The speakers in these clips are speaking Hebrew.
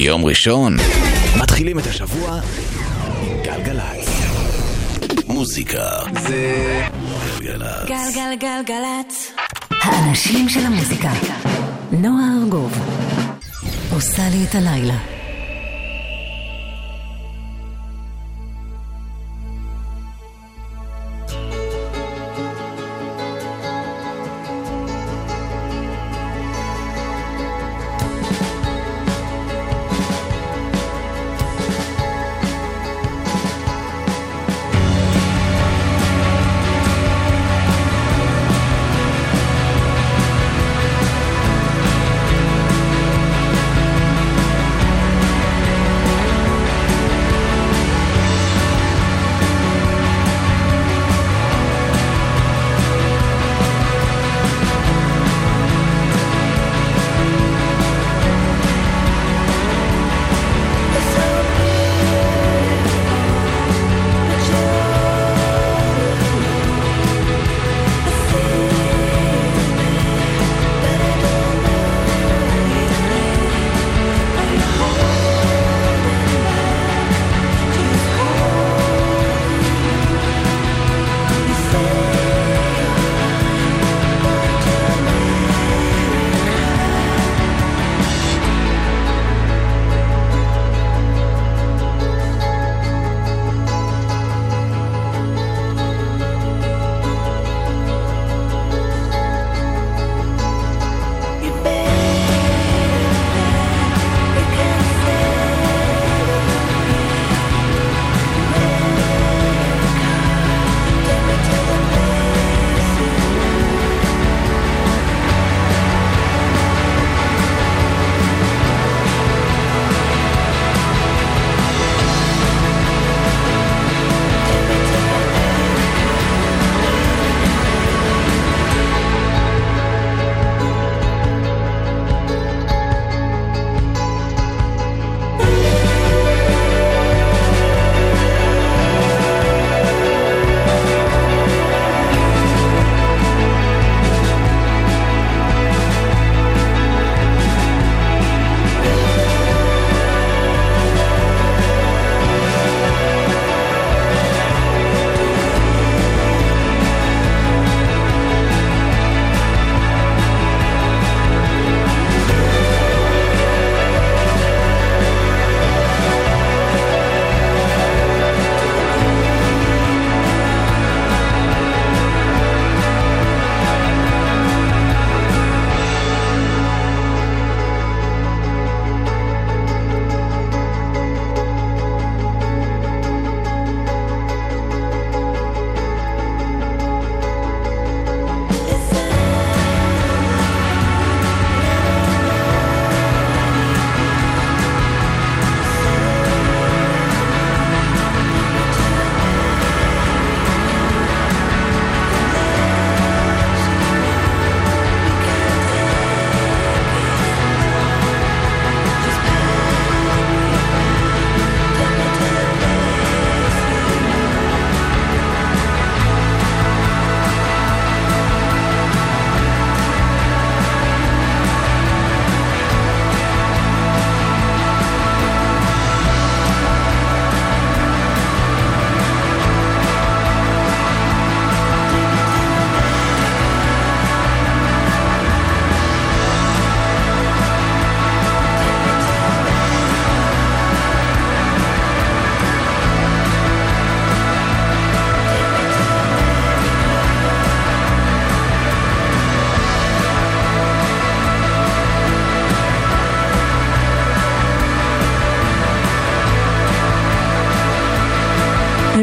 יום ראשון, מתחילים את השבוע עם גלגלצ. מוזיקה זה גלגלצ. גלגלגלגלצ. האנשים של המוזיקה. נועה ארגוב. עושה לי את הלילה.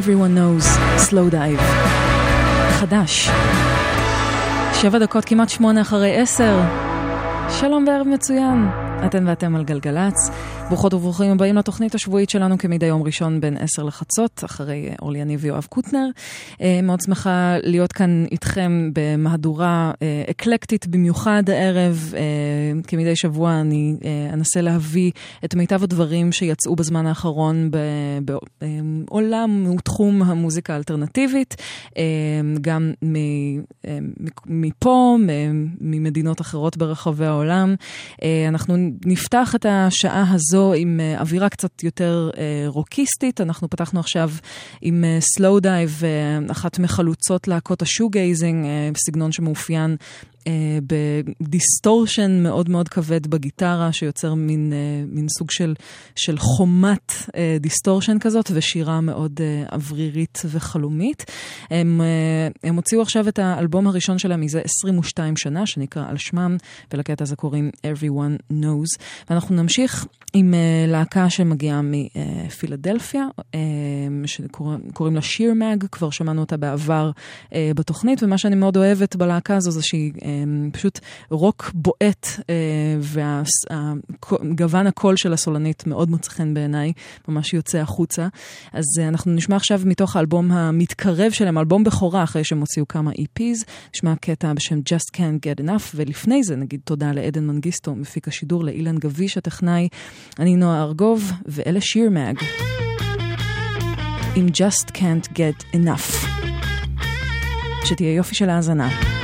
Everyone knows, slow dive. חדש. שבע דקות כמעט שמונה אחרי עשר. שלום וערב מצוין. אתן ואתם על גלגלצ. ברוכות וברוכים הבאים לתוכנית השבועית שלנו כמדי יום ראשון בין 10 לחצות, אחרי אורלי יניב ויואב קוטנר. אה, מאוד שמחה להיות כאן איתכם במהדורה אה, אקלקטית במיוחד הערב. אה, כמדי שבוע אני אנסה להביא את מיטב הדברים שיצאו בזמן האחרון בעולם ותחום המוזיקה האלטרנטיבית, גם מפה, ממדינות אחרות ברחבי העולם. אנחנו נפתח את השעה הזו. הזו עם אווירה קצת יותר רוקיסטית. אנחנו פתחנו עכשיו עם סלואודייב, אחת מחלוצות להקות ה-shoegazing, בסגנון שמאופיין אה, בדיסטורשן מאוד מאוד כבד בגיטרה, שיוצר מין, אה, מין סוג של, של חומת אה, דיסטורשן כזאת, ושירה מאוד אה, אוורירית וחלומית. הם, אה, הם הוציאו עכשיו את האלבום הראשון שלהם מזה 22 שנה, שנקרא על שמם, ולקטע הזה קוראים Everyone Knows. ואנחנו נמשיך עם אה, להקה שמגיעה מפילדלפיה, אה, שקוראים לה Sheer Mag, כבר שמענו אותה בעבר אה, בתוכנית, ומה שאני מאוד אוהבת בלהקה הזו זה שהיא פשוט רוק בועט, וגוון הקול של הסולנית מאוד מוצא חן בעיניי, ממש יוצא החוצה. אז אנחנו נשמע עכשיו מתוך האלבום המתקרב שלהם, אלבום בכורה אחרי שהם הוציאו כמה EPs, נשמע קטע בשם Just Can't Get Enough, ולפני זה נגיד תודה לעדן מנגיסטו, מפיק השידור, לאילן גביש הטכנאי. אני נועה ארגוב, ואלה שיר מאג. עם Just Can't Get Enough. שתהיה יופי של האזנה.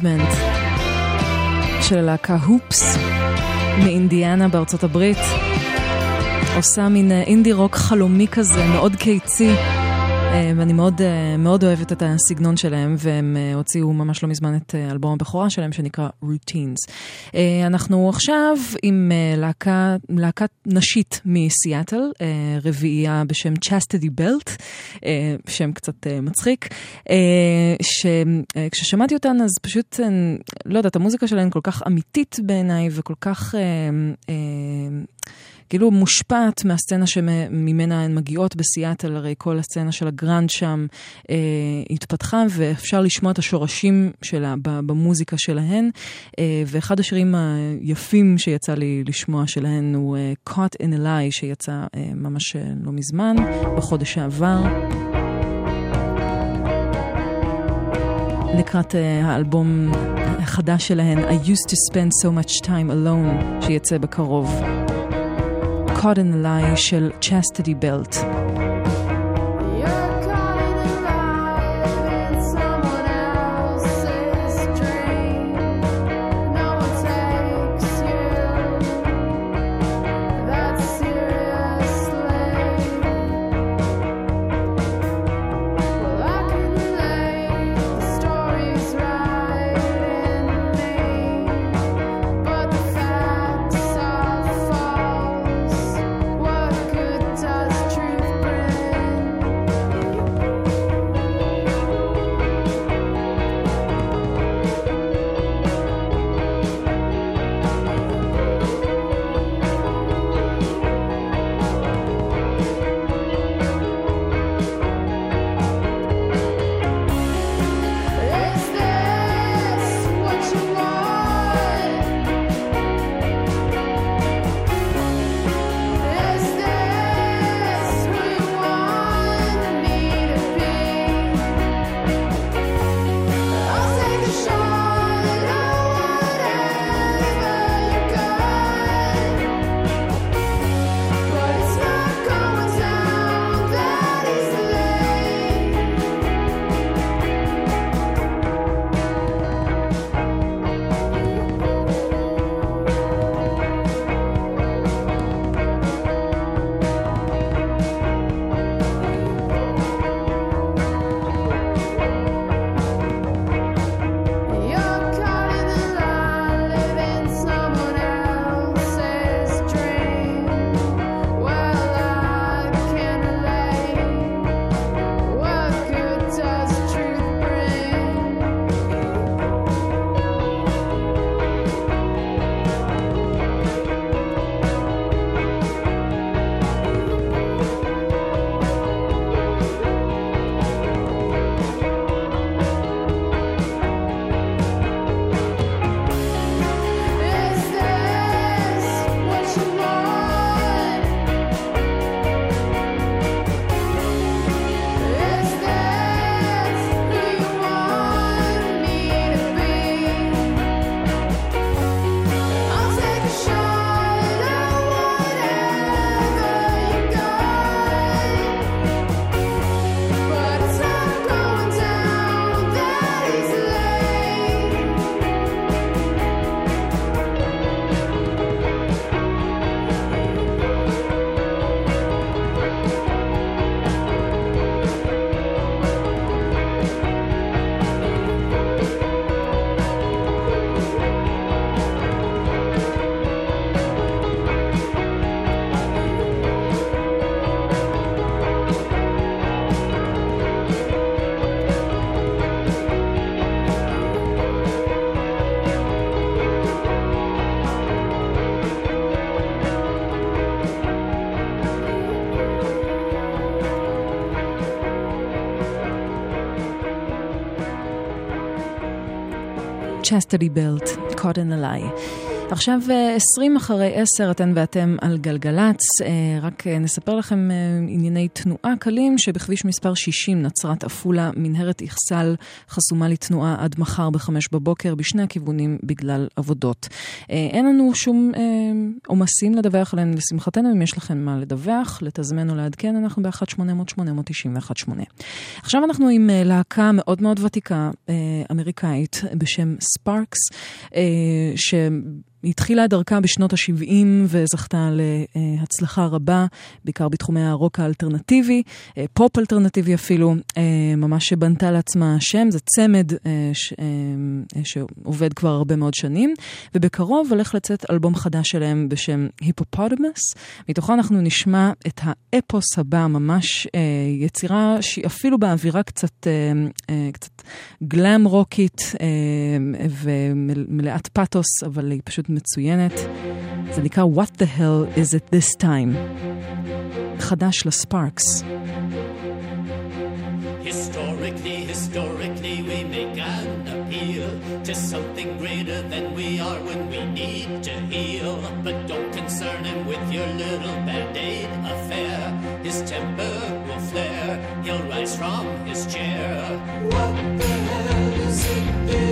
Management של הלהקה הופס מאינדיאנה בארצות הברית. עושה מין אינדי רוק חלומי כזה, מאוד קיצי. אה, ואני מאוד, אה, מאוד אוהבת את הסגנון שלהם, והם אה, הוציאו ממש לא מזמן את אלבום הבכורה שלהם שנקרא Routines. אנחנו עכשיו עם להקה, להקת נשית מסיאטל, רביעייה בשם Chastity Belt, שם קצת מצחיק, שכששמעתי אותן אז פשוט, לא יודעת, המוזיקה שלהן כל כך אמיתית בעיניי וכל כך... כאילו מושפעת מהסצנה שממנה הן מגיעות בסיאטל, הרי כל הסצנה של הגרנד שם אה, התפתחה, ואפשר לשמוע את השורשים שלה במוזיקה שלהן. אה, ואחד השירים היפים שיצא לי לשמוע שלהן הוא אה, Caught in a Lie, שיצא אה, ממש אה, לא מזמן, בחודש שעבר. לקראת uh, האלבום החדש שלהן, I used to spend so much time alone, שיצא בקרוב. Caught in the Lie של Chastity Belt. צ'סטרי בלט, a lie. עכשיו 20 אה, אחרי 10 אתן ואתם על גלגלצ, אה, רק אה, נספר לכם ענייני תנועה קלים שבכביש מספר 60 נצרת עפולה, מנהרת איכסל חסומה לתנועה עד מחר ב-5 בבוקר בשני הכיוונים בגלל עבודות. אין לנו שום עומסים לדווח עליהן לשמחתנו, אם יש לכם מה לדווח, לתזמן או לעדכן, אנחנו ב-1-800-890-18. עכשיו אנחנו עם להקה מאוד מאוד ותיקה, אמריקאית, בשם ספארקס, ש... היא התחילה דרכה בשנות ה-70 וזכתה להצלחה רבה, בעיקר בתחומי הרוק האלטרנטיבי, אה, פופ אלטרנטיבי אפילו, אה, ממש בנתה לעצמה שם, זה צמד אה, ש... שעובד כבר הרבה מאוד שנים, ובקרוב הולך לצאת אלבום חדש שלהם בשם Hippopotamus, מתוכו אנחנו נשמע את האפוס הבא, ממש יצירה שהיא אפילו באווירה קצת, קצת גלאם רוקית ומלאת פאתוס, אבל היא פשוט מצוינת. זה נקרא What the hell is it this time? חדש לספארקס. Your little band-aid affair. His temper will flare, he'll rise from his chair. What the hell is it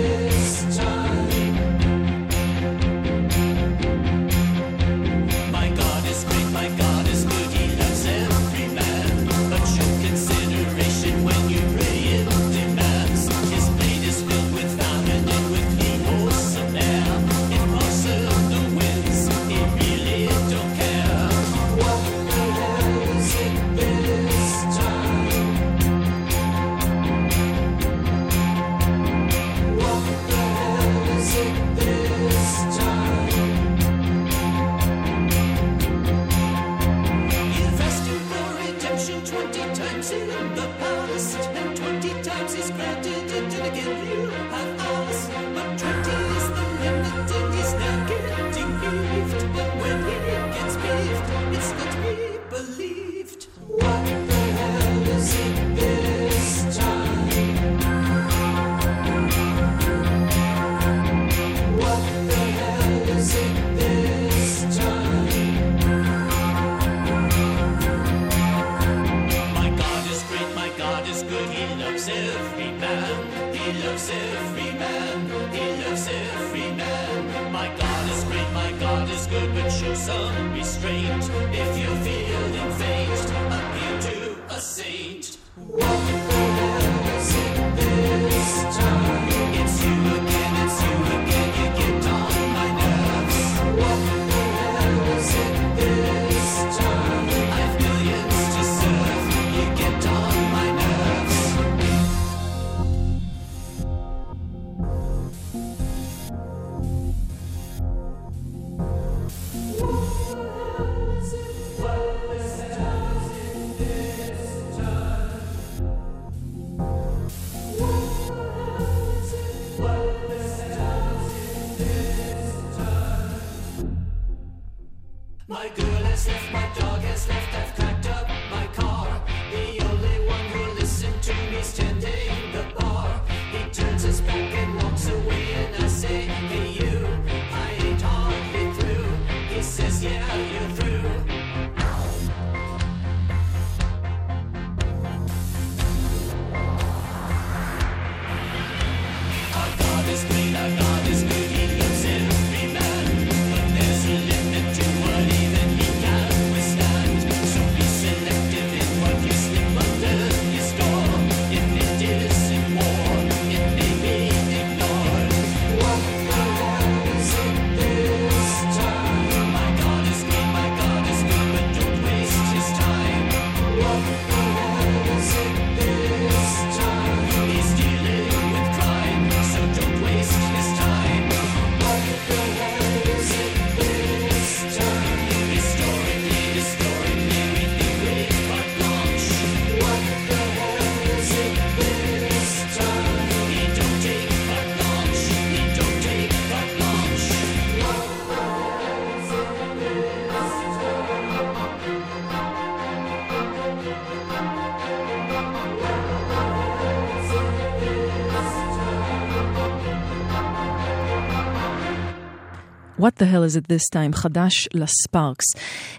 What the hell is it this time, חדש לספארקס.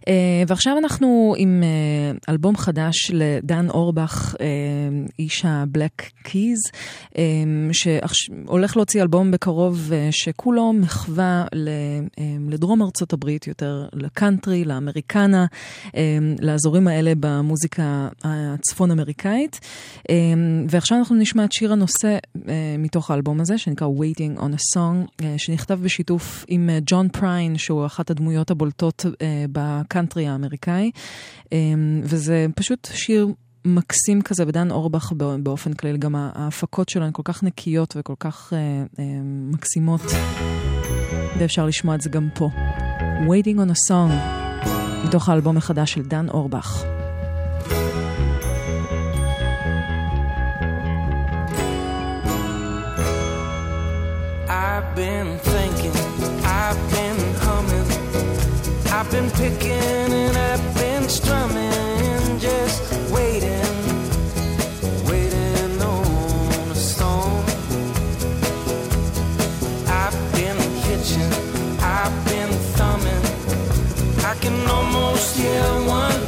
Uh, ועכשיו אנחנו עם uh, אלבום חדש לדן אורבך, איש הבלק קיז, שהולך להוציא אלבום בקרוב uh, שכולו מחווה לדרום ארצות הברית, יותר לקאנטרי, לאמריקנה, לאזורים האלה במוזיקה הצפון אמריקאית. ועכשיו אנחנו נשמע את שיר הנושא מתוך האלבום הזה, שנקרא Waiting on a Song, שנכתב בשיתוף עם ג'ון פריין, שהוא אחת הדמויות הבולטות uh, בקאנטרי האמריקאי, um, וזה פשוט שיר מקסים כזה, ודן אורבך באופן כללי, גם ההפקות שלו הן כל כך נקיות וכל כך uh, uh, מקסימות, ואפשר לשמוע את זה גם פה. Waiting on a Song, מתוך האלבום החדש של דן אורבך. I've been been picking and I've been strumming, just waiting, waiting on a song. I've been hitching, I've been thumbing, I can almost hear one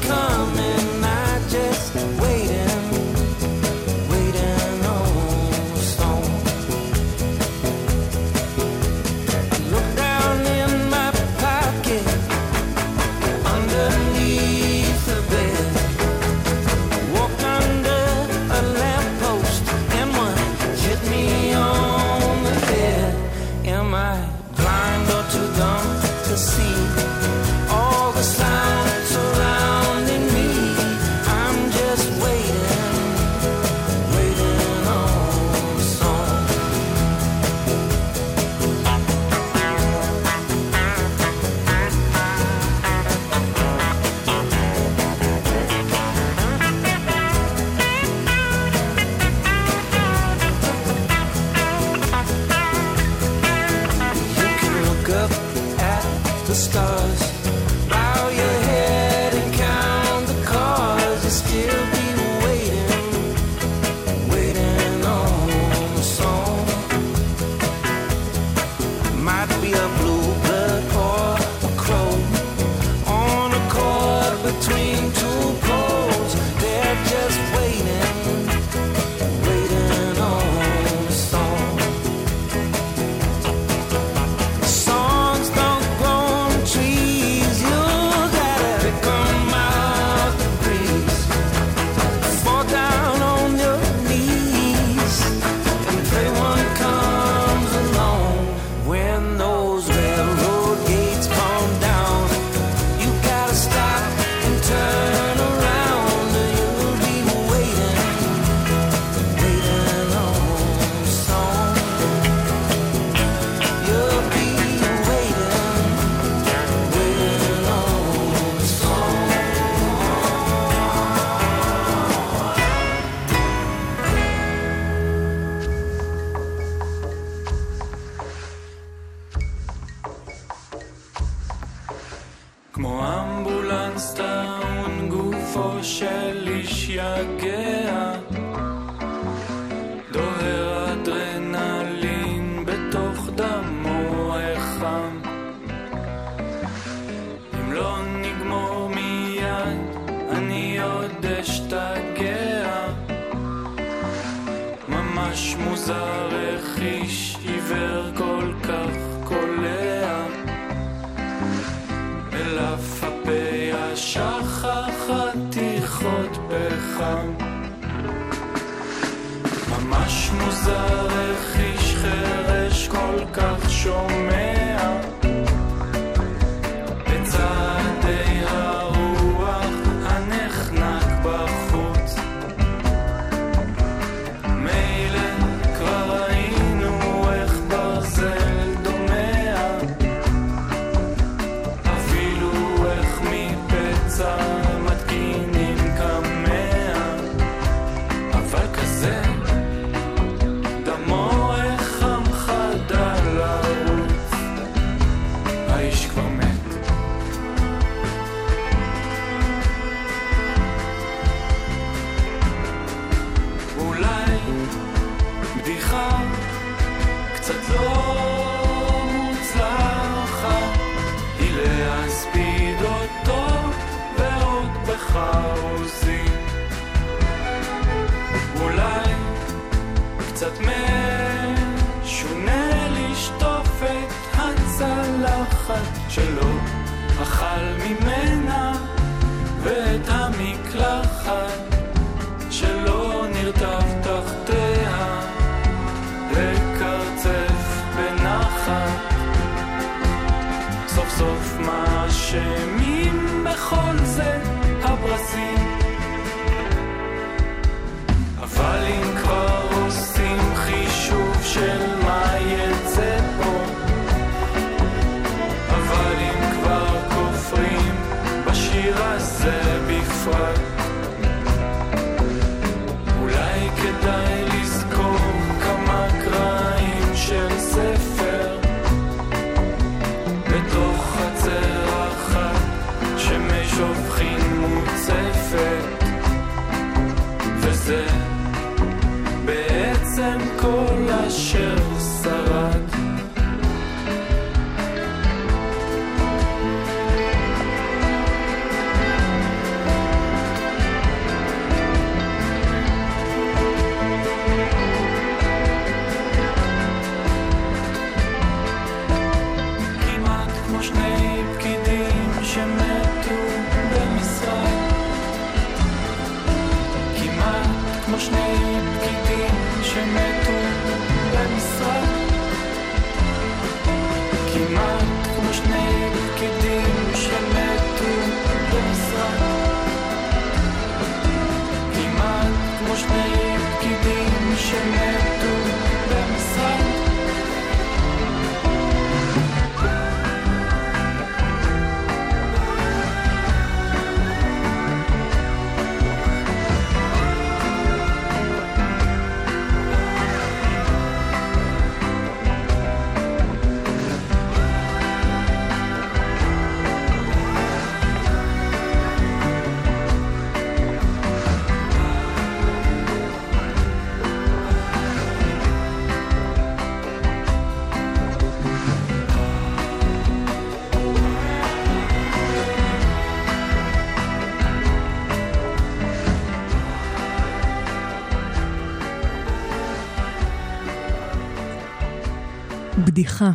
בדיחה.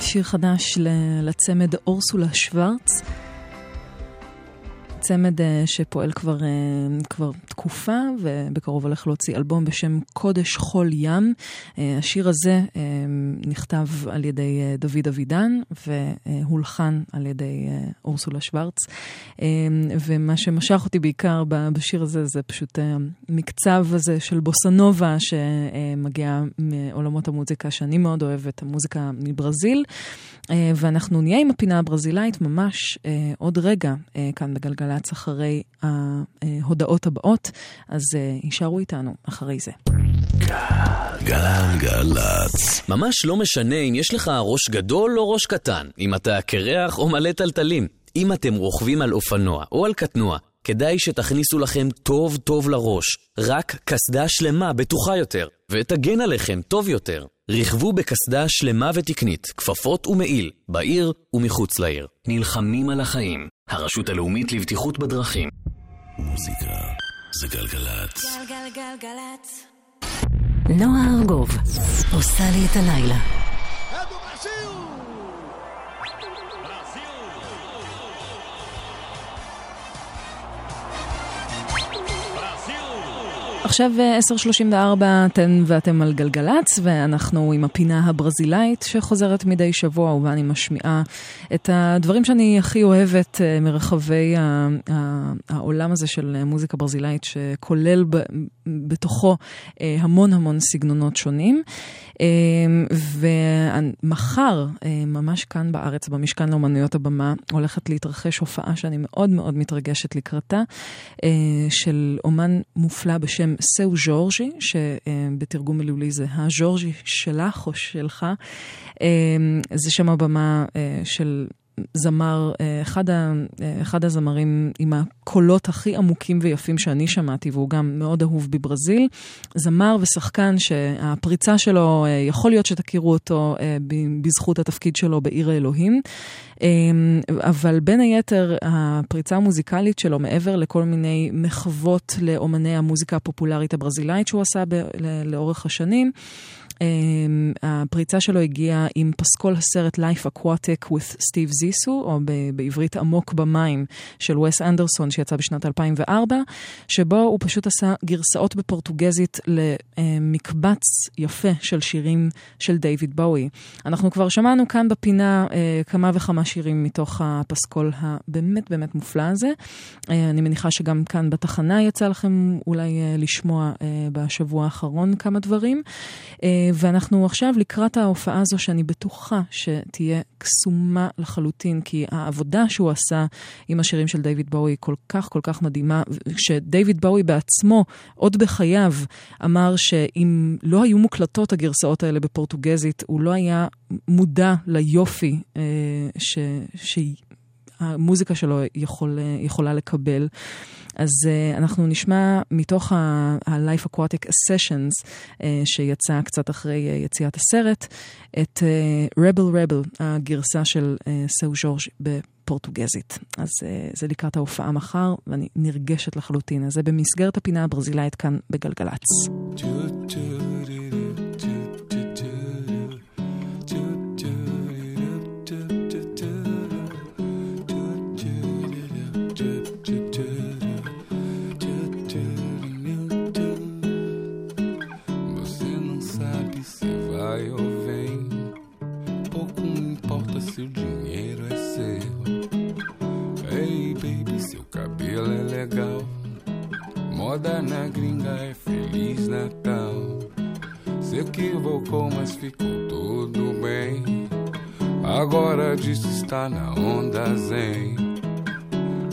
שיר חדש לצמד אורסולה שוורץ. צמד אה, שפועל כבר, אה, כבר תקופה, ובקרוב הולך להוציא אלבום בשם קודש חול ים. אה, השיר הזה נכתב על ידי אה, דוד אבידן, והולחן על ידי אה, אורסולה שוורץ. אה, ומה שמשך אותי בעיקר בשיר הזה, זה פשוט המקצב הזה של בוסנובה, שמגיע מעולמות המוזיקה שאני מאוד אוהבת, המוזיקה מברזיל. ואנחנו נהיה עם הפינה הברזילאית ממש עוד רגע כאן בגלגלצ אחרי ההודעות הבאות, אז יישארו איתנו אחרי זה. גלגלצ. ממש לא משנה אם יש לך ראש גדול או ראש קטן, אם אתה קרח או מלא טלטלים. אם אתם רוכבים על אופנוע או על קטנוע, כדאי שתכניסו לכם טוב טוב לראש. רק קסדה שלמה בטוחה יותר, ותגן עליכם טוב יותר. רכבו בקסדה שלמה ותקנית, כפפות ומעיל, בעיר ומחוץ לעיר. נלחמים על החיים. הרשות הלאומית לבטיחות בדרכים. מוזיקה זה גלגלצ. גלגלגלגלצ. נועה ארגוב עושה לי את הלילה. עכשיו אה, 10.34 אתן ואתם על גלגלצ, ואנחנו עם הפינה הברזילאית שחוזרת מדי שבוע, ובה אני משמיעה את הדברים שאני הכי אוהבת אה, מרחבי העולם הזה של מוזיקה ברזילאית, שכולל בתוכו אה, המון המון סגנונות שונים. אה, ומחר, אה, ממש כאן בארץ, במשכן לאומנויות הבמה, הולכת להתרחש הופעה שאני מאוד מאוד מתרגשת לקראתה, אה, של אומן מופלא בשם סאו ז'ורג'י, שבתרגום מילולי זה הז'ורג'י שלך או שלך. אה, זה שם הבמה אה, של זמר, אה, אחד, ה, אה, אחד הזמרים עם הקולות הכי עמוקים ויפים שאני שמעתי, והוא גם מאוד אהוב בברזיל. זמר ושחקן שהפריצה שלו, אה, יכול להיות שתכירו אותו בזכות התפקיד שלו בעיר האלוהים. אבל בין היתר, הפריצה המוזיקלית שלו, מעבר לכל מיני מחוות לאומני המוזיקה הפופולרית הברזילאית שהוא עשה ב- לאורך השנים, הפריצה שלו הגיעה עם פסקול הסרט Life Aquatic with Steve Zissou, או בעברית עמוק במים, של וס אנדרסון, שיצא בשנת 2004, שבו הוא פשוט עשה גרסאות בפורטוגזית למקבץ יפה של שירים של דיוויד בואי. אנחנו כבר שמענו כאן בפינה כמה וכמה שירים מתוך הפסקול הבאמת באמת מופלא הזה. אני מניחה שגם כאן בתחנה יצא לכם אולי לשמוע בשבוע האחרון כמה דברים. ואנחנו עכשיו לקראת ההופעה הזו שאני בטוחה שתהיה קסומה לחלוטין, כי העבודה שהוא עשה עם השירים של דיוויד בואי כל כך כל כך מדהימה, שדיוויד בואי בעצמו, עוד בחייו, אמר שאם לא היו מוקלטות הגרסאות האלה בפורטוגזית, הוא לא היה מודע ליופי אה, ש... המוזיקה שלו יכול, יכולה לקבל. אז uh, אנחנו נשמע מתוך ה-Life Aquatic Sessions, uh, שיצא קצת אחרי uh, יציאת הסרט, את uh, Rebel Rebel, הגרסה של uh, סאו ז'ורג' בפורטוגזית. אז uh, זה לקראת ההופעה מחר, ואני נרגשת לחלוטין. אז זה במסגרת הפינה הברזילאית כאן בגלגלצ. Moda na gringa é Feliz Natal. Se equivocou, mas ficou tudo bem. Agora disso está na onda zen.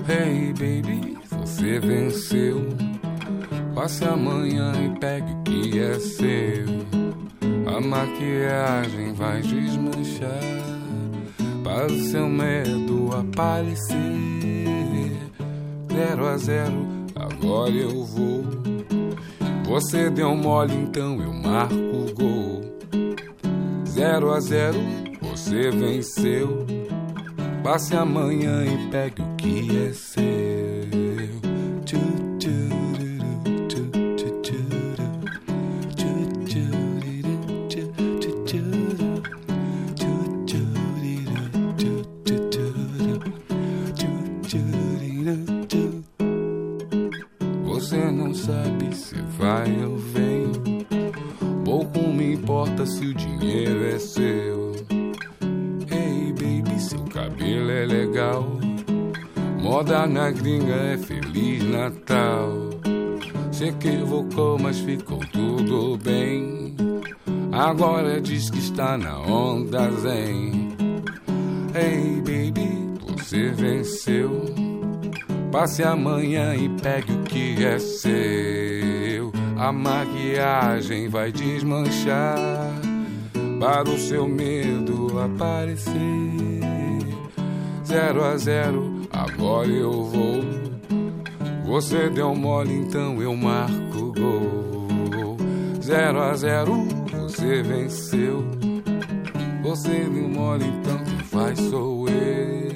Hey baby, você venceu. Passe amanhã e pegue o que é seu. A maquiagem vai desmanchar. Para o seu medo aparecer. Zero a zero agora eu vou. Você deu mole, então eu marco o gol. Zero a zero, você venceu. Passe amanhã e pegue o que é seu. Na gringa é Feliz Natal. Se equivocou, mas ficou tudo bem. Agora diz que está na onda zen. Hey baby, você venceu. Passe amanhã e pegue o que é seu. A maquiagem vai desmanchar para o seu medo aparecer. Zero a zero agora eu vou. Você deu mole, então eu marco gol. Zero a zero, você venceu. Você deu mole, então quem faz sou eu.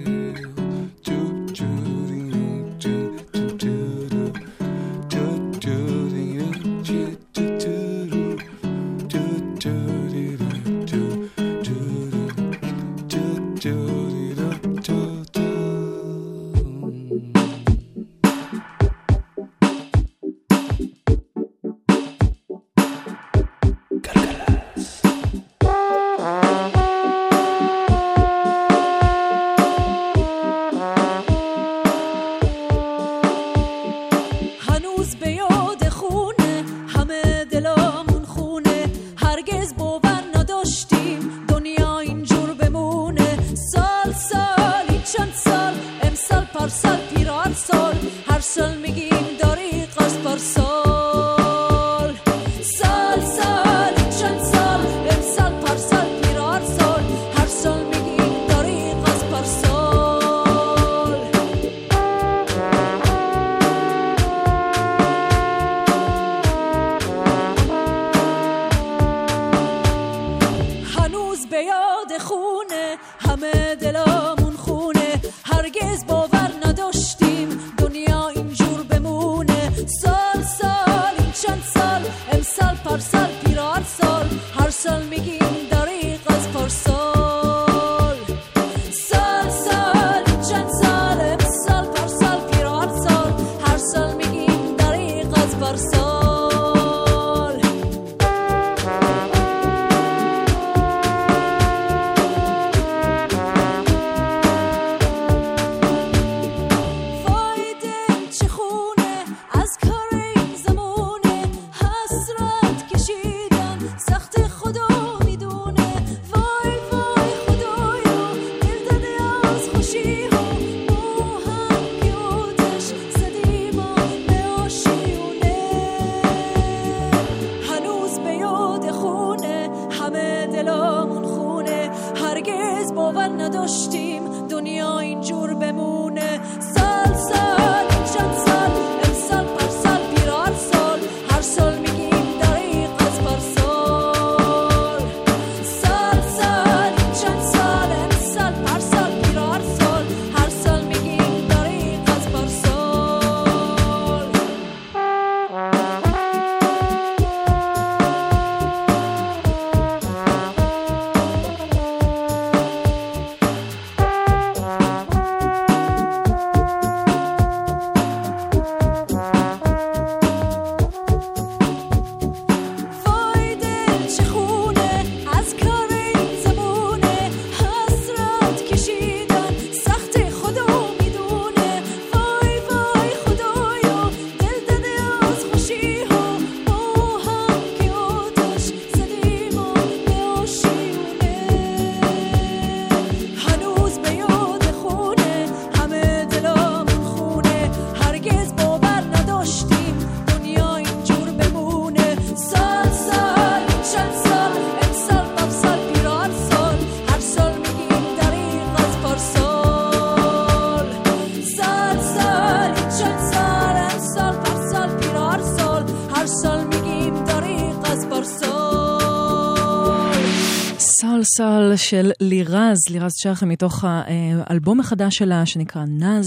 של לירז, לירז צ'רכי מתוך האלבום החדש שלה שנקרא נז,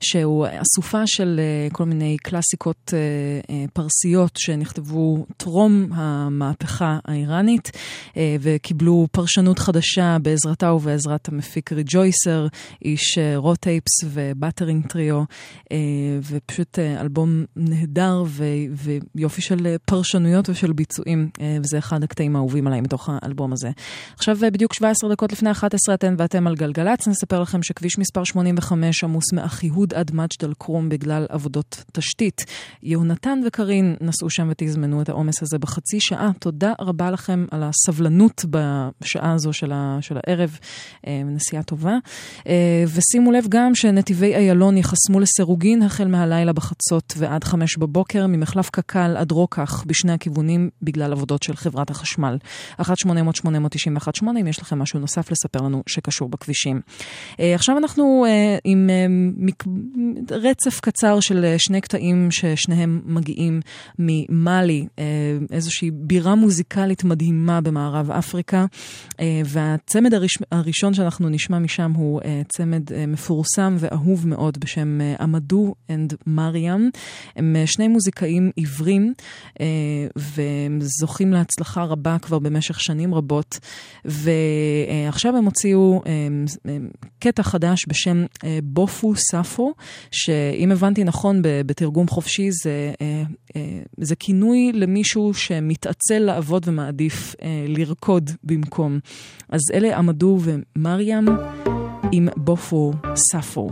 שהוא אסופה של אה, כל מיני קלאסיקות אה, אה, פרסיות שנכתבו טרום המהפכה האיראנית וקיבלו פרשנות חדשה בעזרתה ובעזרת המפיק ריג'ויסר, איש רו טייפס ובאטרינג טריו, ופשוט אלבום נהדר ו- ויופי של פרשנויות ושל ביצועים, וזה אחד הקטעים האהובים עליי מתוך האלבום הזה. עכשיו בדיוק 17 דקות לפני 11 אתן ואתם על גלגלצ, נספר לכם שכביש מספר 85 עמוס מאחיהוד עד מג'ד אל-כרום בגלל עבודות תשתית. יהונתן וקארין נסעו שם ותזמנו את העומס הזה בחצי שעה. תודה רבה לכם על הסבלנות בשעה הזו של, ה, של הערב. אה, נסיעה טובה. אה, ושימו לב גם שנתיבי איילון ייחסמו לסירוגין החל מהלילה בחצות ועד חמש בבוקר, ממחלף קק"ל עד רוקח בשני הכיוונים בגלל עבודות של חברת החשמל. 1-800-891-8 אם יש לכם משהו נוסף לספר לנו שקשור בכבישים. אה, עכשיו אנחנו אה, עם אה. רצף קצר של שני קטעים ששניהם מגיעים ממאלי, איזושהי בירה מוזיקלית מדהימה במערב אפריקה, והצמד הראש... הראשון שאנחנו נשמע משם הוא צמד מפורסם ואהוב מאוד בשם עמדו אנד מריאם. הם שני מוזיקאים עיוורים אה, וזוכים להצלחה רבה כבר במשך שנים רבות, ועכשיו הם הוציאו אה, אה, קטע חדש בשם אה, בופו סאפו, שאם הבנתי נכון בתרגום חופשי זה, אה, אה, זה כינוי למישהו שמתעצל לעבוד ומעדיף לרקוד במקום. אז אלה עמדו ומריאם עם בופו סאפו.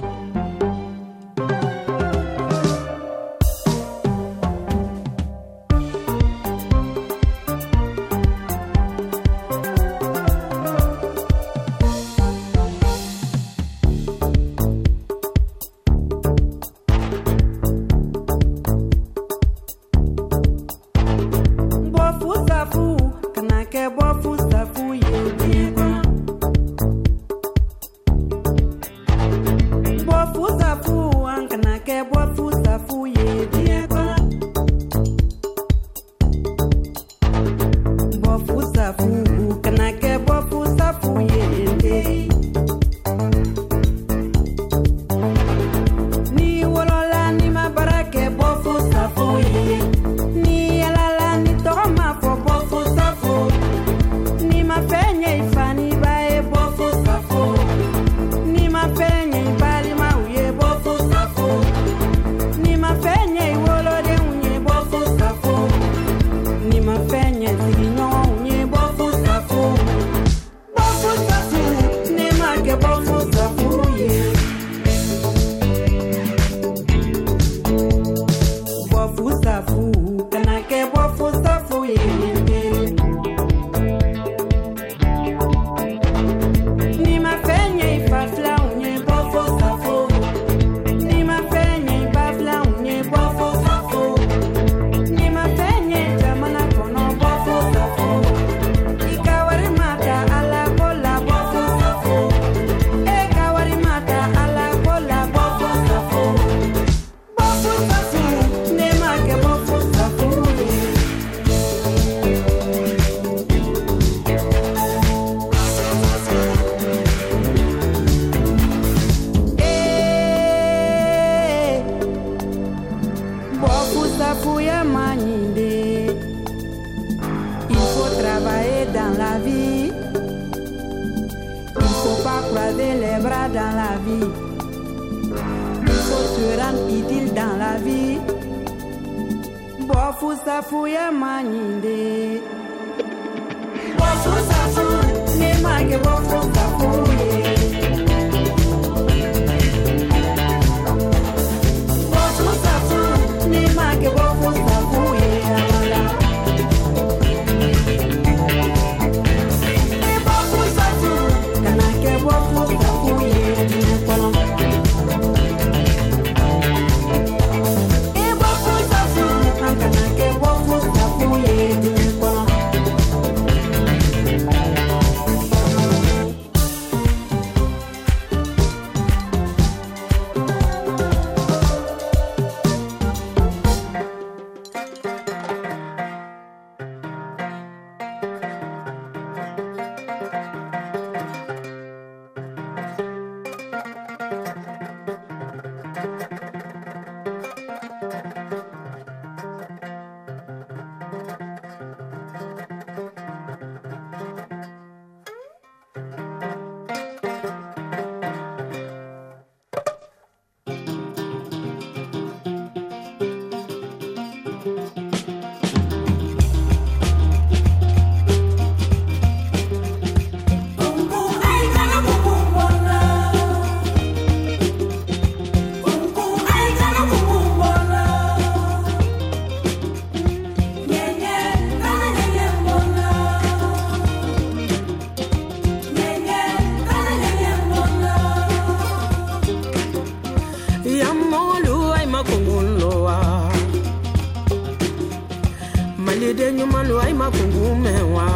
makungu umewa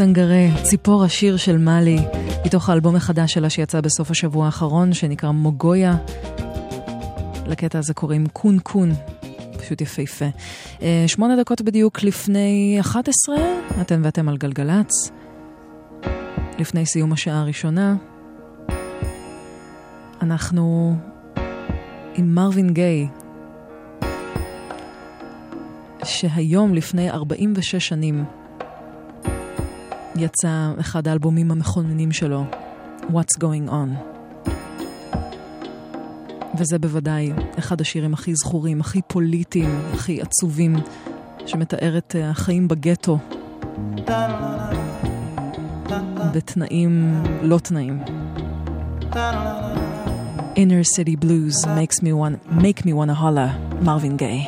מוסנגרה, ציפור השיר של מאלי, מתוך האלבום החדש שלה שיצא בסוף השבוע האחרון, שנקרא מוגויה. לקטע הזה קוראים קון קון, פשוט יפהפה. אה, שמונה דקות בדיוק לפני 11, אתם ואתם על גלגלצ. לפני סיום השעה הראשונה, אנחנו עם מרווין גיי, שהיום לפני 46 שנים יצא אחד האלבומים המכוננים שלו, What's Going On. וזה בוודאי אחד השירים הכי זכורים, הכי פוליטיים, הכי עצובים, שמתאר את אה, החיים בגטו. בתנאים לא תנאים. Inner City Blues makes me want, make me wanna holla, Marvin Gaye.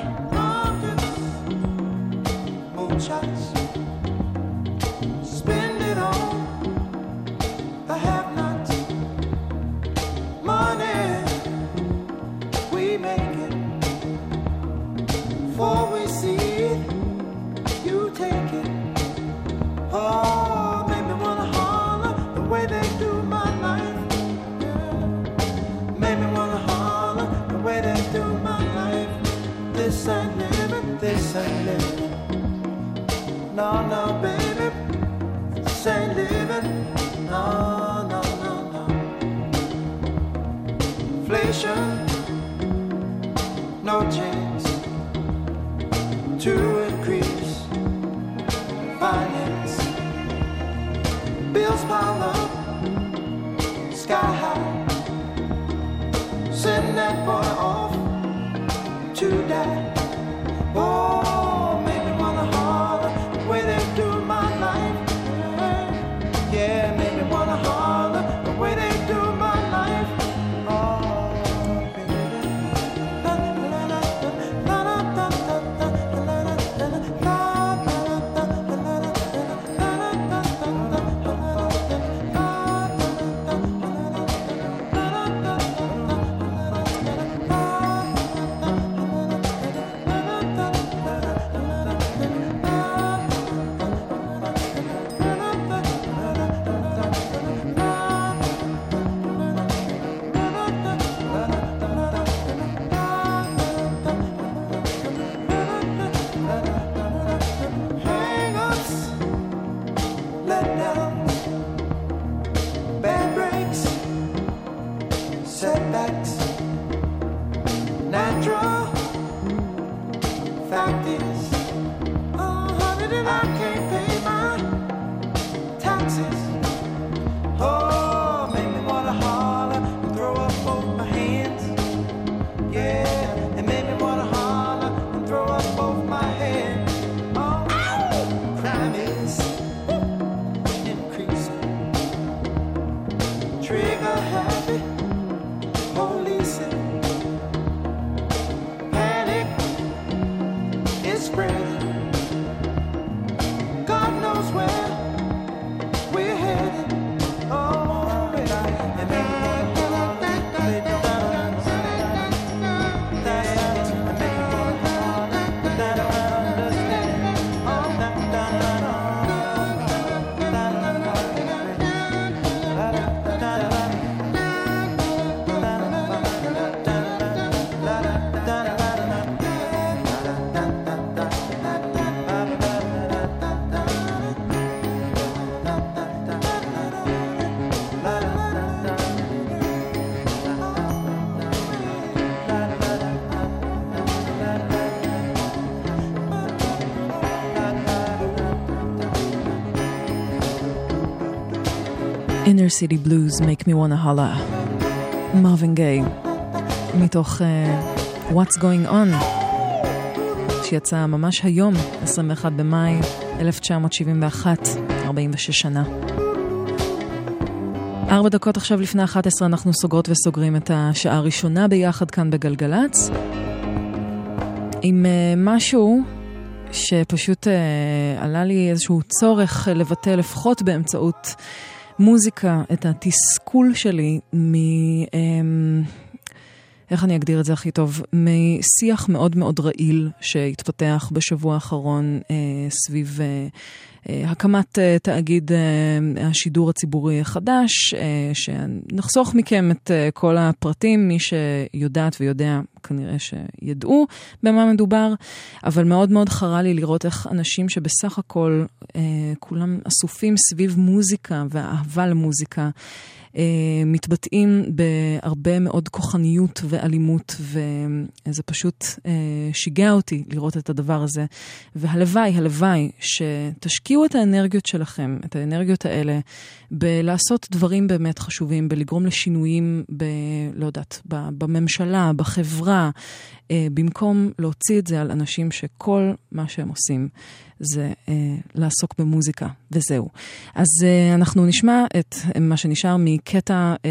Inner City Blues make me wanna holla. מרווין גיי, מתוך uh, What's Going On, שיצא ממש היום, 21 במאי 1971, 46 שנה. ארבע דקות עכשיו לפני 11 אנחנו סוגרות וסוגרים את השעה הראשונה ביחד כאן בגלגלצ. עם uh, משהו שפשוט uh, עלה לי איזשהו צורך לבטא לפחות באמצעות מוזיקה את התסכול שלי מ... Um, איך אני אגדיר את זה הכי טוב? משיח מאוד מאוד רעיל שהתפתח בשבוע האחרון אה, סביב אה, הקמת אה, תאגיד אה, השידור הציבורי החדש, אה, שנחסוך מכם את אה, כל הפרטים, מי שיודעת ויודע כנראה שידעו במה מדובר, אבל מאוד מאוד חרה לי לראות איך אנשים שבסך הכל אה, כולם אסופים סביב מוזיקה ואהבה למוזיקה, אה, מתבטאים בהרבה מאוד כוחניות ואלימות, וזה פשוט אה, שיגע אותי לראות את הדבר הזה. והלוואי, הלוואי, שתשקיעו את האנרגיות שלכם, את האנרגיות האלה, בלעשות דברים באמת חשובים, בלגרום לשינויים, ב... לא יודעת, בממשלה, בחברה, אה, במקום להוציא את זה על אנשים שכל מה שהם עושים זה אה, לעסוק במוזיקה, וזהו. אז אה, אנחנו נשמע את אה, מה שנשאר מקטע אה,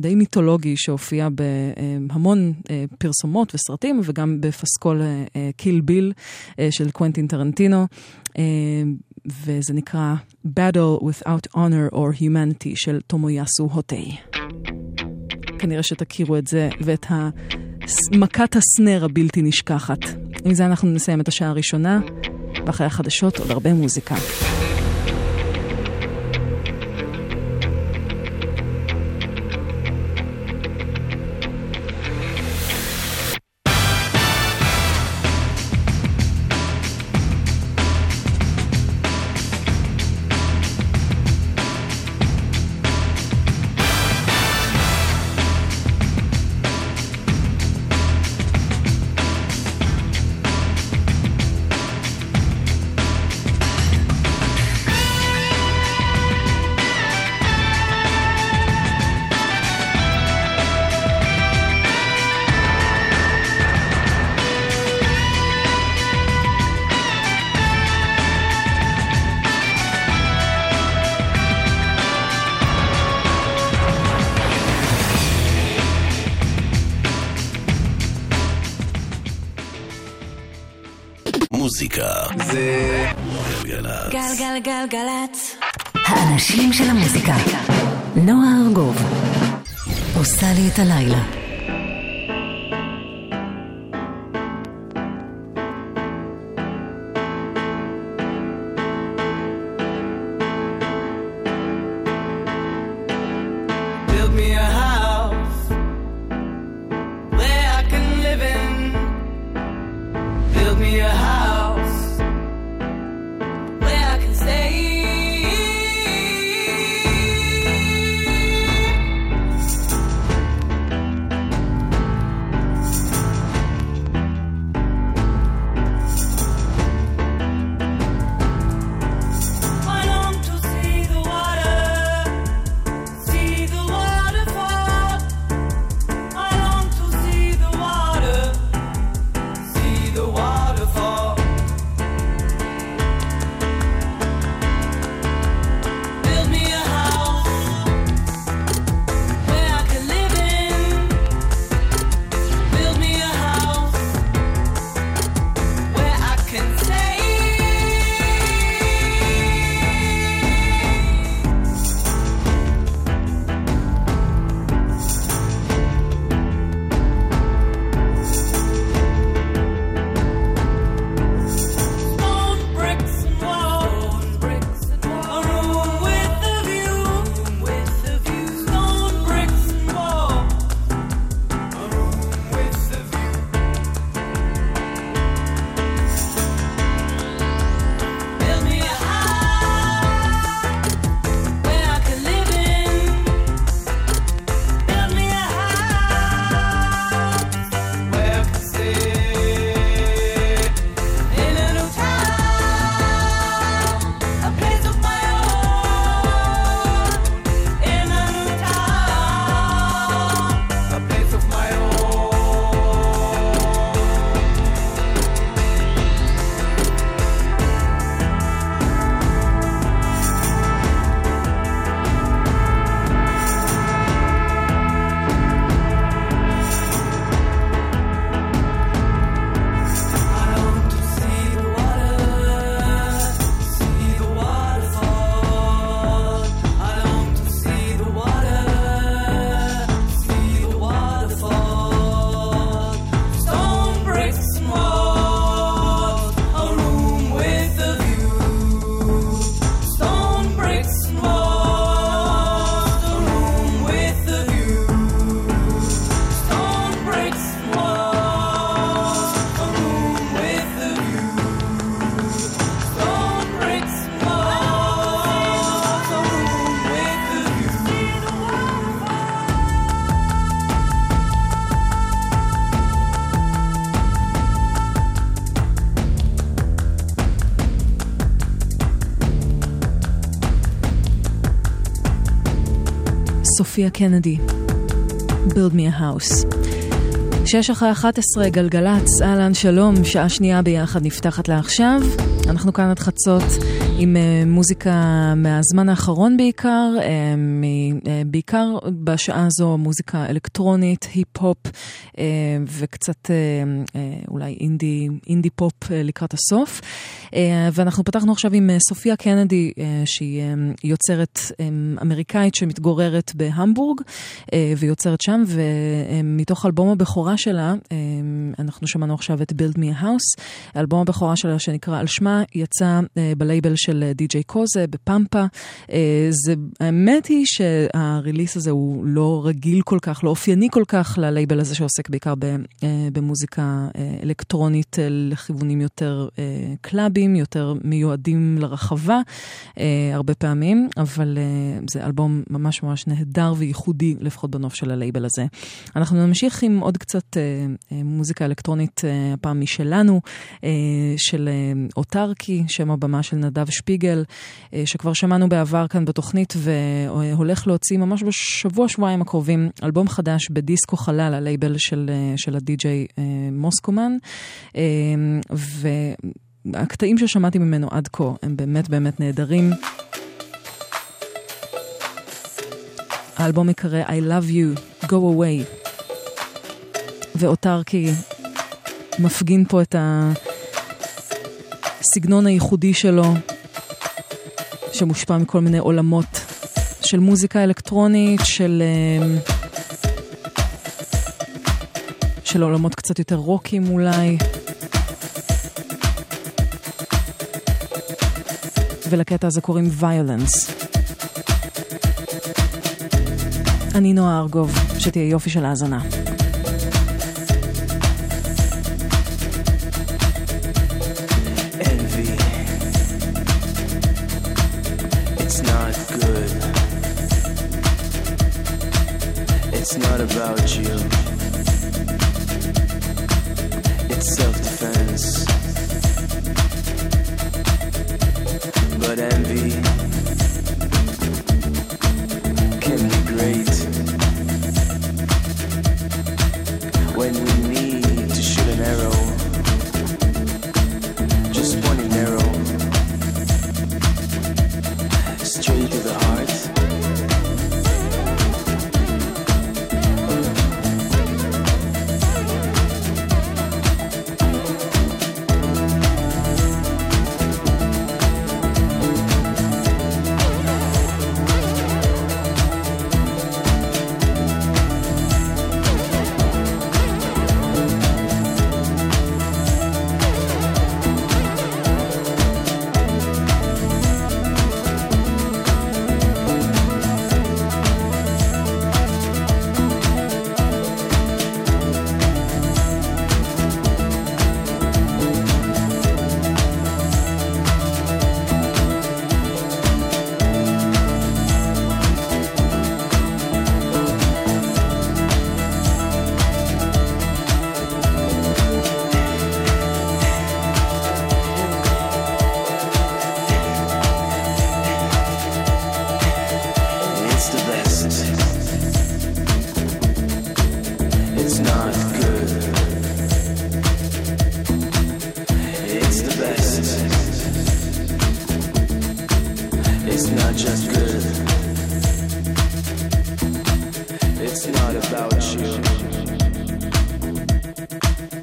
די מיתולוגי שהופיע בהמון אה, פרסומות וסרטים, וגם בפסקול אה, אה, קיל ביל אה, של קוונטין טרנטינו. אה, וזה נקרא Battle Without Honor or Humanity של תומויאסו הוטי. כנראה שתכירו את זה ואת. מכת הסנר הבלתי נשכחת. עם זה אנחנו נסיים את השעה הראשונה, ואחרי החדשות עוד הרבה. מוזיקה גלגלגלגלצ. האנשים של המוזיקה. נועה ארגוב עושה לי את הלילה. Build me a house סופיה קנדי, Build me a house. שש אחרי 11, גלגלצ, אהלן, שלום, שעה שנייה ביחד נפתחת לעכשיו. אנחנו כאן עד חצות עם uh, מוזיקה מהזמן האחרון בעיקר, מ, uh, בעיקר בשעה הזו מוזיקה אלקטרונית, היפ-הופ וקצת אולי אינדי, אינדי פופ לקראת הסוף. Uh, ואנחנו פתחנו עכשיו עם uh, סופיה קנדי, uh, שהיא יוצרת אמריקאית שמתגוררת בהמבורג ויוצרת שם, ומתוך אלבום הבכורה שלה, אנחנו שמענו עכשיו את Build Me a House, אלבום הבכורה שלה שנקרא על שמה, יצא בלייבל של די.ג'יי קוזה בפמפה. זה, האמת היא שהריליס הזה הוא לא רגיל כל כך, לא אופייני כל כך ללייבל הזה שעוסק בעיקר במוזיקה אלקטרונית לכיוונים יותר uh, קלאבים, יותר מיועדים לרחבה, uh, הרבה פעמים, אבל uh, זה אלבום ממש ממש נהדר וייחודי, לפחות בנוף של הלייבל הזה. אנחנו נמשיך עם עוד קצת uh, uh, מוזיקה אלקטרונית, uh, הפעם משלנו, uh, של uh, אוטרקי, שם הבמה של נדב שפיגל, אה, שכבר שמענו בעבר כאן בתוכנית, והולך להוציא ממש בשבוע, שבועיים הקרובים, אלבום חדש בדיסקו חלל, הלייבל של, אה, של הדי-ג'יי אה, מוסקומן. והקטעים ששמעתי ממנו עד כה הם באמת באמת נהדרים. האלבום יקרא I Love You, Go Away. ואוטרקי מפגין פה את. הסגנון הייחודי שלו, שמושפע מכל מיני עולמות של מוזיקה אלקטרונית, של, אמ, של עולמות קצת יותר רוקים אולי. ולקטע הזה קוראים ויולנס. אני נועה ארגוב, שתהיה יופי של האזנה. about you. It's not about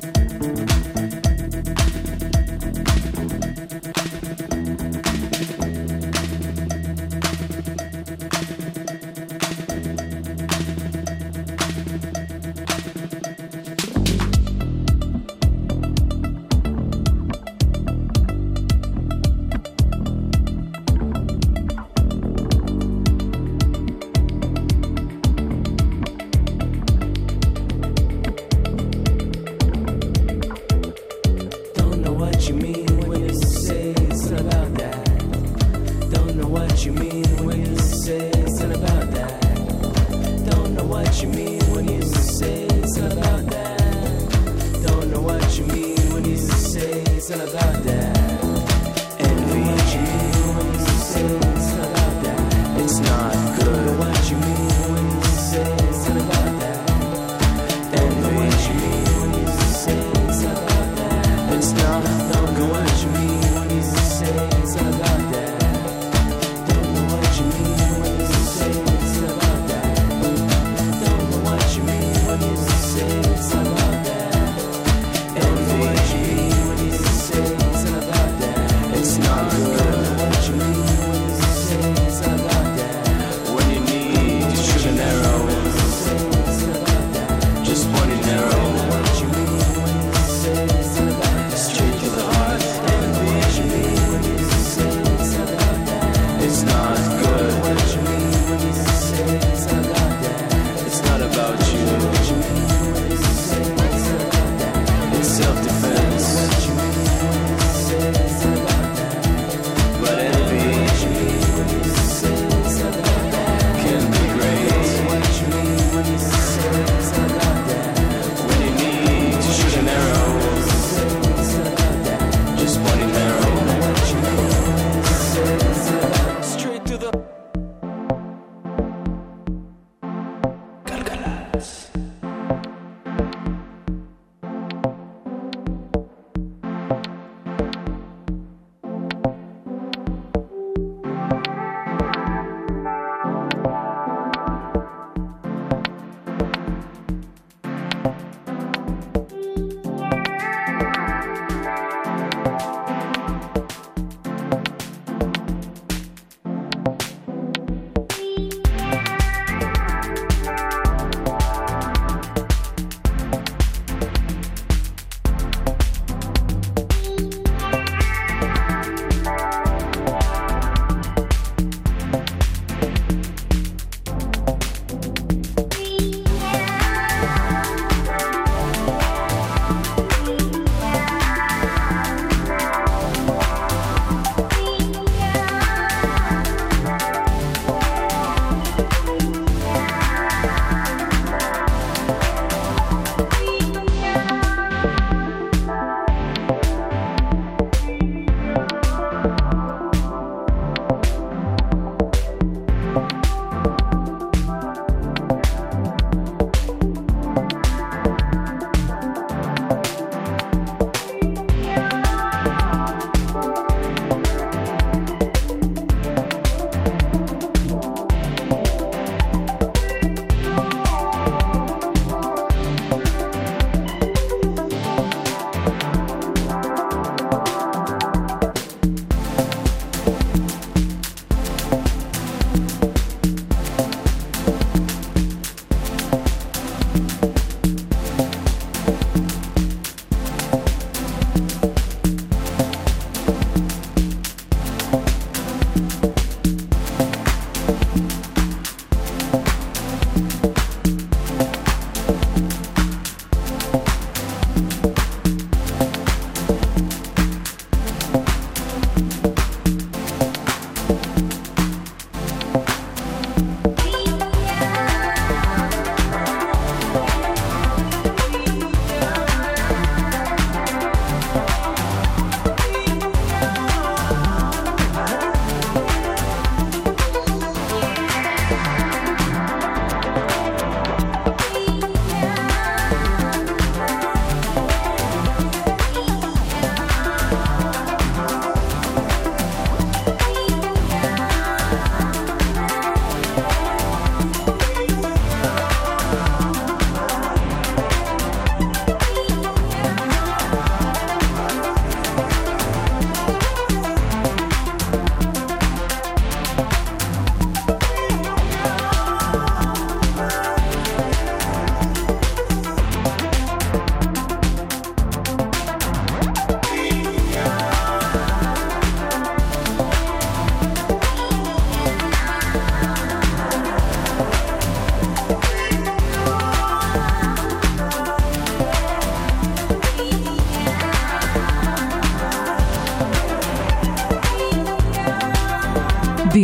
you.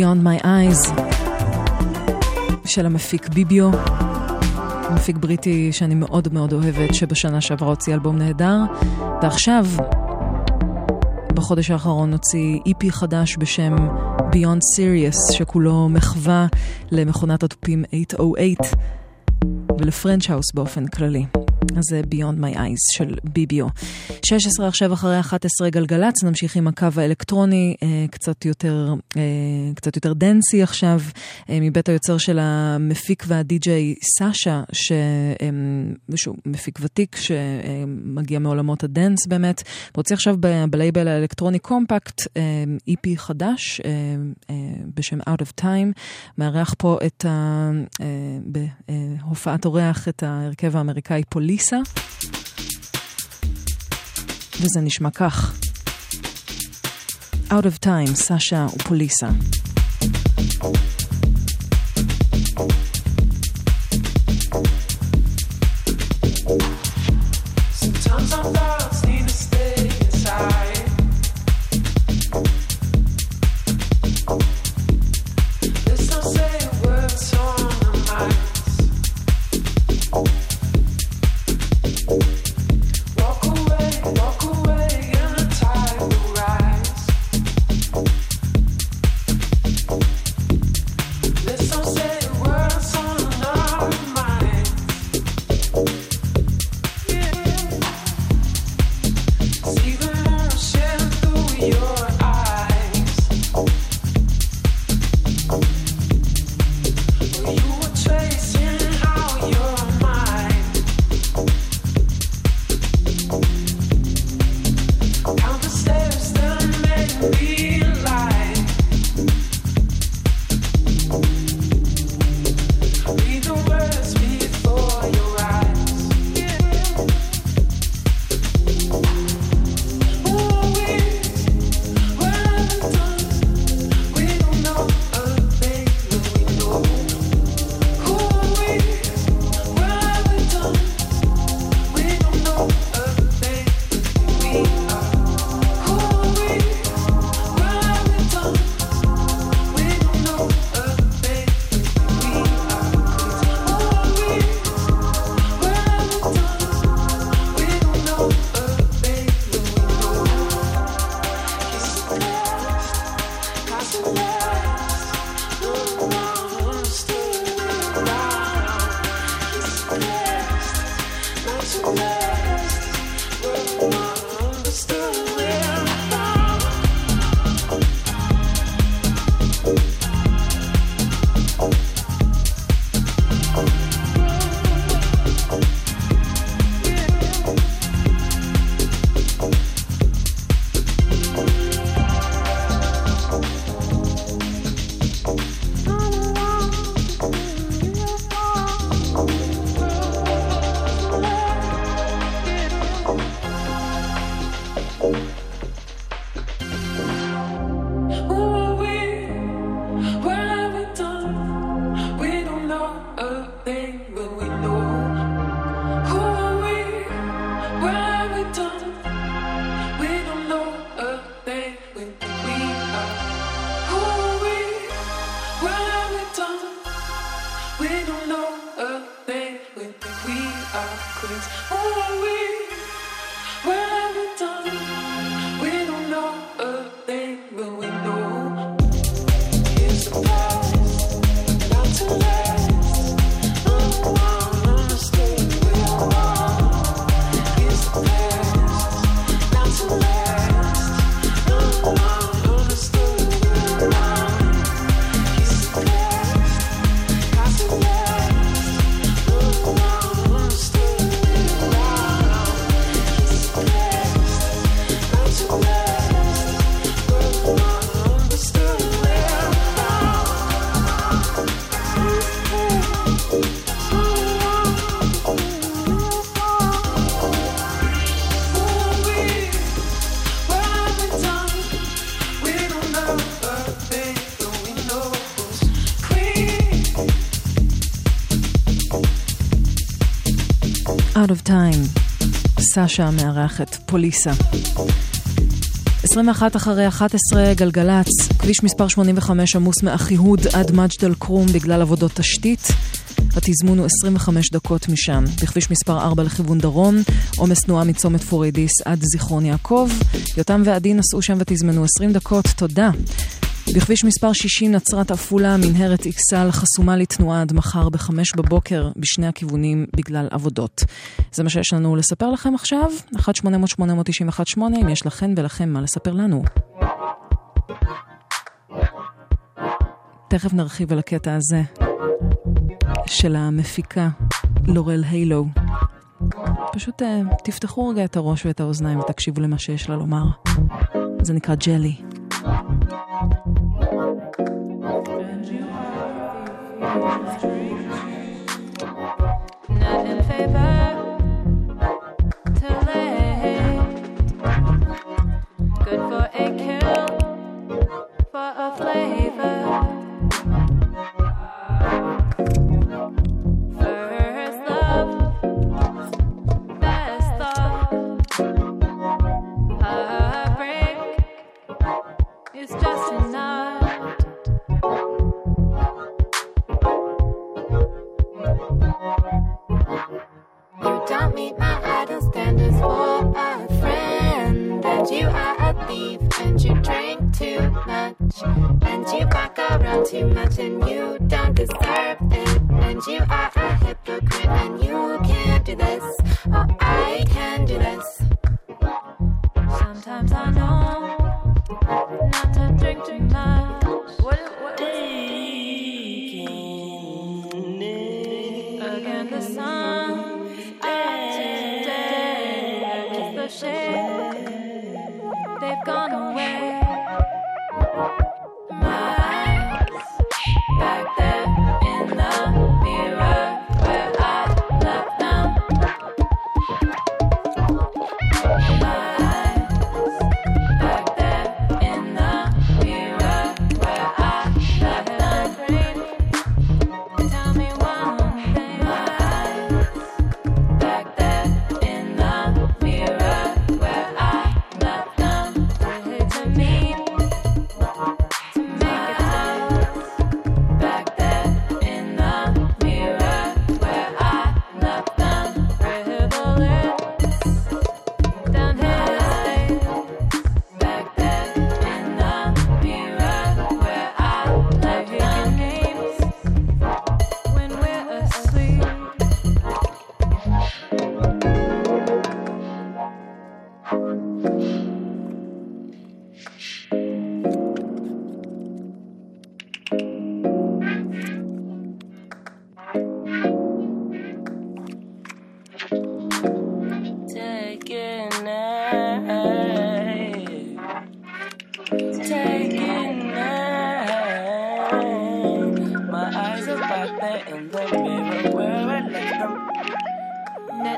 Beyond My Eyes של המפיק ביביו, מפיק בריטי שאני מאוד מאוד אוהבת, שבשנה שעברה הוציא אלבום נהדר, ועכשיו, בחודש האחרון הוציא איפי חדש בשם Beyond Serious, שכולו מחווה למכונת התופים 808 ולפרנץ' האוס באופן כללי. זה Beyond My Eyes של ביביו. 16 עכשיו אחרי 11 גלגלצ, נמשיך עם הקו האלקטרוני, אה, קצת יותר, אה, קצת יותר dancy עכשיו, מבית היוצר של המפיק והדי-ג'יי סאשה, שהוא מפיק ותיק שמגיע מעולמות הדנס באמת, מוציא עכשיו בלייבל האלקטרוני קומפקט איפי חדש בשם Out of Time, מארח פה את ה... בהופעת אורח את ההרכב האמריקאי פוליסה. וזה נשמע כך. Out of time, סאשה ופוליסה. Out of time, סאשה מארחת פוליסה. 21 אחרי 11, גלגלצ, כביש מספר 85 עמוס מאחיהוד עד מג'ד אל-כרום בגלל עבודות תשתית. התזמון הוא 25 דקות משם. בכביש מספר 4 לכיוון דרום, עומס תנועה מצומת פוריידיס עד זיכרון יעקב. יותם ועדי נסעו שם ותזמנו 20 דקות, תודה. בכביש מספר 60 נצרת עפולה, מנהרת אכסל חסומה לתנועה עד מחר בחמש בבוקר בשני הכיוונים בגלל עבודות. זה מה שיש לנו לספר לכם עכשיו, 1-800-891-8 אם יש לכן ולכם מה לספר לנו. תכף נרחיב על הקטע הזה של המפיקה לורל הילו. פשוט uh, תפתחו רגע את הראש ואת האוזניים ותקשיבו למה שיש לה לומר. זה נקרא ג'לי. Good for a kill, meet my idle standards for a friend. And you are a thief, and you drink too much. And you walk around too much, and you don't deserve it. And you are a hypocrite, and you can't do this. Oh, I can do this. Sometimes I know not to drink too much.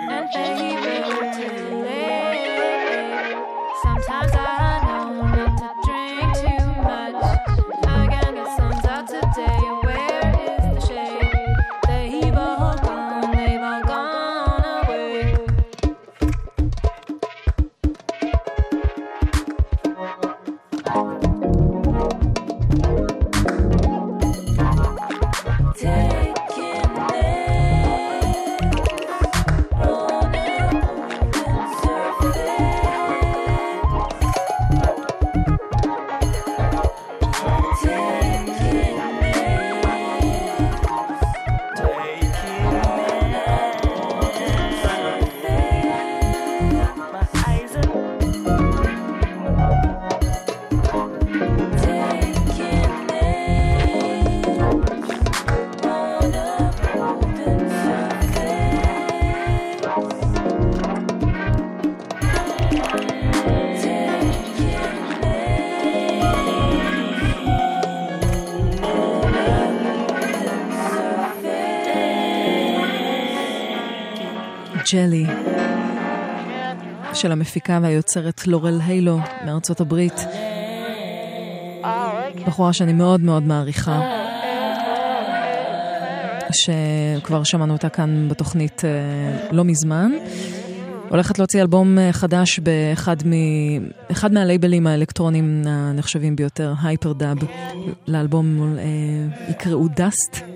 Baby ג'לי, של המפיקה והיוצרת לורל הילו מארצות הברית. בחורה שאני מאוד מאוד מעריכה, שכבר שמענו אותה כאן בתוכנית אה, לא מזמן. הולכת להוציא אלבום אה, חדש באחד מ... אחד מהלייבלים האלקטרונים הנחשבים ביותר, הייפר דאב. לאלבום אה, יקראו דאסט.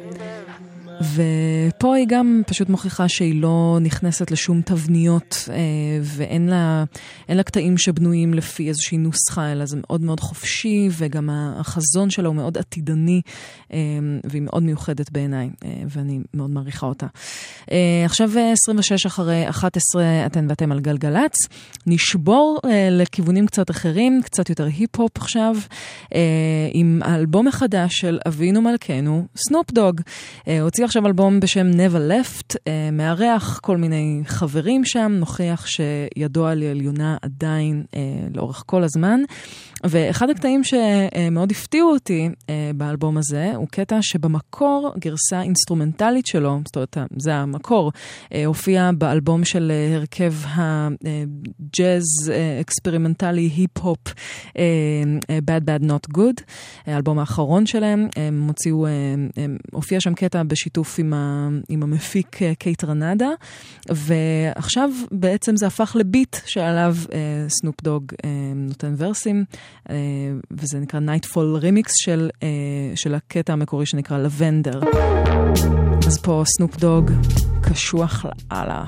ופה היא גם פשוט מוכיחה שהיא לא נכנסת לשום תבניות אה, ואין לה, לה קטעים שבנויים לפי איזושהי נוסחה, אלא זה מאוד מאוד חופשי וגם החזון שלה הוא מאוד עתידני אה, והיא מאוד מיוחדת בעיניי אה, ואני מאוד מעריכה אותה. עכשיו אה, 26 אחרי 11 אתן ואתם על גלגלצ. נשבור לכיוונים קצת אחרים, קצת יותר היפ-הופ עכשיו, עם האלבום החדש של אבינו מלכנו, סנופ דוג. הוציא עכשיו אלבום בשם Never Left, אה, מארח כל מיני חברים שם, נוכיח שידו על העליונה עדיין אה, לאורך כל הזמן. ואחד הקטעים שמאוד הפתיעו אותי אה, באלבום הזה, הוא קטע שבמקור גרסה אינסטרומנטלית שלו, זאת אומרת, זה המקור, אה, הופיע באלבום של אה, הרכב הג'אז אקספרימנטלי היפ-הופ Bad Bad Not Good, האלבום האחרון שלהם, הם הוציאו, הופיע שם קטע בשיתוף עם, ה, עם המפיק קייטרנדה, ועכשיו בעצם זה הפך לביט שעליו סנופ דוג נותן ורסים. אה, וזה נקרא Nightfall Remix של, אה, של הקטע המקורי שנקרא Lavender. אז פה סנופ דוג קשוח לאללה.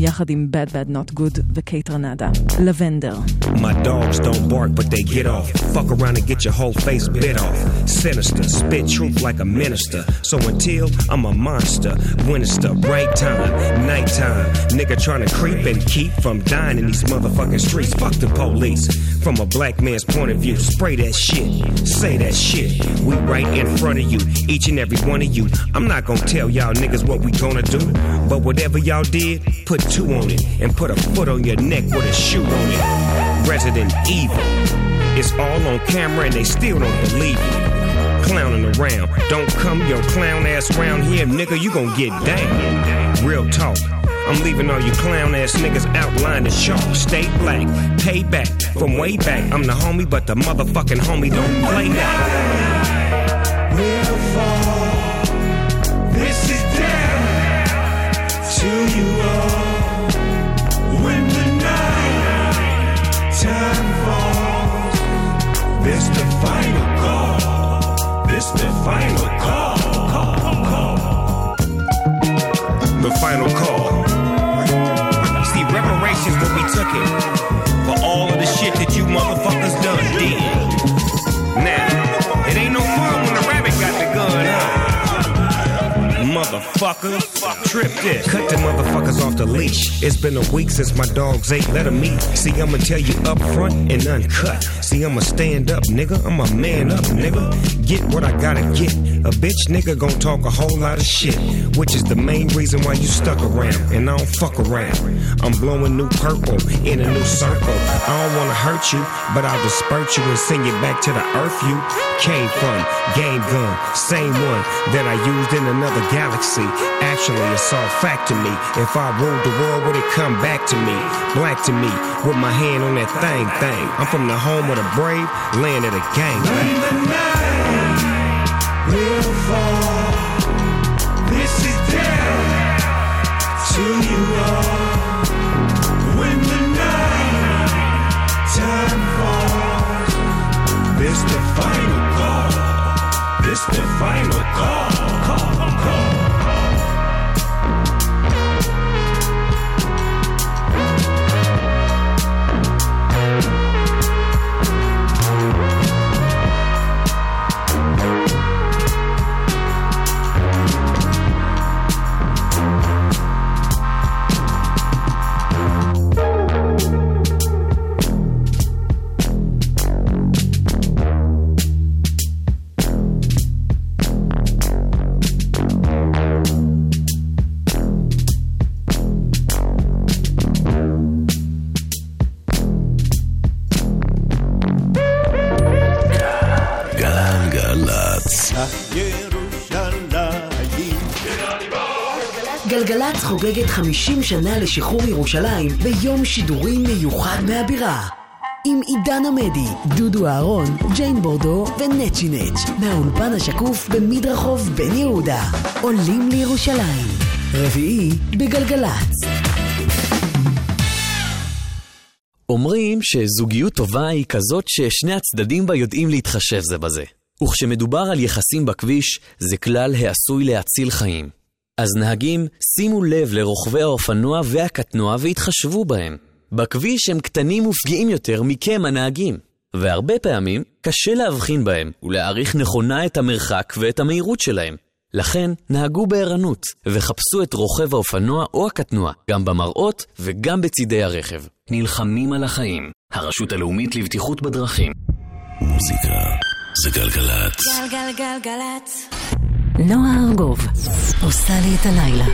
יחד עם Bad Bad Not Good וקייט רנדה. לבנדר. My dogs don't bark, but they get off. Fuck around and get your whole face bit off. Sinister, spit truth like a minister. So until I'm a monster, when it's the right time, nighttime, nigga trying to creep and keep from dying in these motherfucking streets. Fuck the police. From a black man's point of view, spray that shit, say that shit. We right in front of you, each and every one of you. I'm not gonna tell y'all niggas what we gonna do, but whatever y'all did, put two on it and put a foot on your neck with a shoe on it. Resident evil. It's all on camera and they still don't believe it. Clowning around. Don't come your clown ass around here, nigga, you gon' get down. Real talk. I'm leaving all you clown ass niggas outlined and sharp. Stay black, pay back from way back. I'm the homie, but the motherfucking homie don't play that. Final call. call, call. The final call. See, reparations when we took it Motherfuckers, trip this. Cut the motherfuckers off the leash. It's been a week since my dogs ate, let 'em eat. See, I'ma tell you up front and uncut. See, I'ma stand up, nigga. I'm a man up, nigga. Get what I gotta get. A bitch nigga gon' talk a whole lot of shit, which is the main reason why you stuck around. And I don't fuck around. I'm blowing new purple in a new circle. I don't wanna hurt you, but I'll disperse you and send you back to the earth you came from. Game gun, same one that I used in another galaxy. Actually, it's all fact to me. If I ruled the world, would it come back to me? Black to me, with my hand on that thing thing. I'm from the home of the brave, land of the gang. When the night will fall, this is down to you all. When the night time falls, this the final call. This the final call, חוגגת 50 שנה לשחרור ירושלים ביום שידורים מיוחד מהבירה. עם עידן עמדי, דודו אהרון, ג'יין בורדו ונצ'י נץ', מהאולפן השקוף במדרחוב בן יהודה. עולים לירושלים. רביעי בגלגלצ. אומרים שזוגיות טובה היא כזאת ששני הצדדים בה יודעים להתחשב זה בזה. וכשמדובר על יחסים בכביש, זה כלל העשוי להציל חיים. אז נהגים, שימו לב לרוכבי האופנוע והקטנוע והתחשבו בהם. בכביש הם קטנים ופגיעים יותר מכם הנהגים. והרבה פעמים קשה להבחין בהם ולהעריך נכונה את המרחק ואת המהירות שלהם. לכן, נהגו בערנות, וחפשו את רוכב האופנוע או הקטנוע, גם במראות וגם בצידי הרכב. נלחמים על החיים. הרשות הלאומית לבטיחות בדרכים. מוזיקה זה גלגלצ. גלגלגלגלצ. נועה ארגוב עושה לי את הלילה.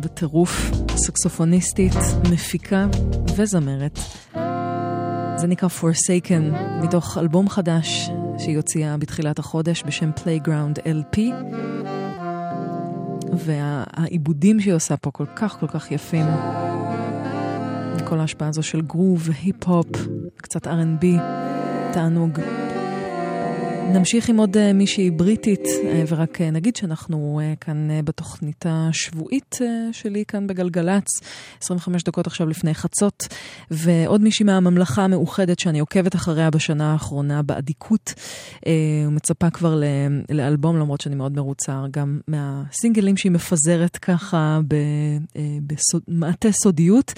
בטירוף, סקסופוניסטית, מפיקה וזמרת. זה נקרא Forsaken, מתוך אלבום חדש שהיא הוציאה בתחילת החודש בשם Playground LP. והעיבודים שהיא עושה פה כל כך כל כך יפים. כל ההשפעה הזו של גרוב, היפ-הופ, קצת R&B, תענוג. נמשיך עם עוד אה, מישהי בריטית, אה, ורק אה, נגיד שאנחנו כאן בתוכנית השבועית שלי כאן בגלגלצ, 25 דקות עכשיו לפני חצות, ועוד מישהי מהממלכה המאוחדת שאני עוקבת אחריה בשנה האחרונה באדיקות, ומצפה כבר לאלבום, למרות שאני מאוד מרוצה גם מהסינגלים שהיא מפזרת ככה במעטה סודיות.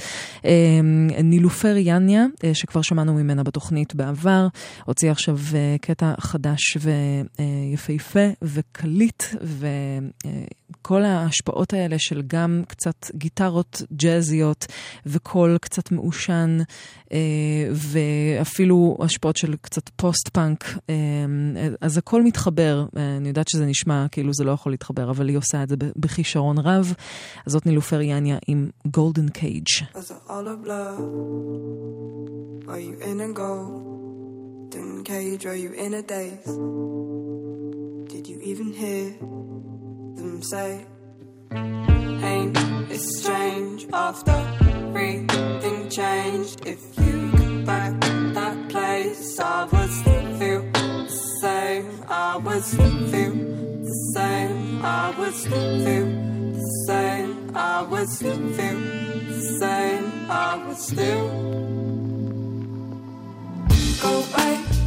נילופר יניה, שכבר שמענו ממנה בתוכנית בעבר, הוציאה עכשיו קטע חדש חדש ויפהפה וקליט, וכל ההשפעות האלה של גם קצת גיטרות ג'אזיות וקול קצת מעושן, ואפילו השפעות של קצת פוסט-פאנק, אז הכל מתחבר. אני יודעת שזה נשמע כאילו זה לא יכול להתחבר, אבל היא עושה את זה בכישרון רב. אז זאת נילופר יאניה עם Golden Cage. Cage? Are you in a daze? Did you even hear them say? Ain't it strange after everything changed? If you could back that place, I would still feel the same. I would still feel the same. I would still feel the same. I would still feel the same. I still go wait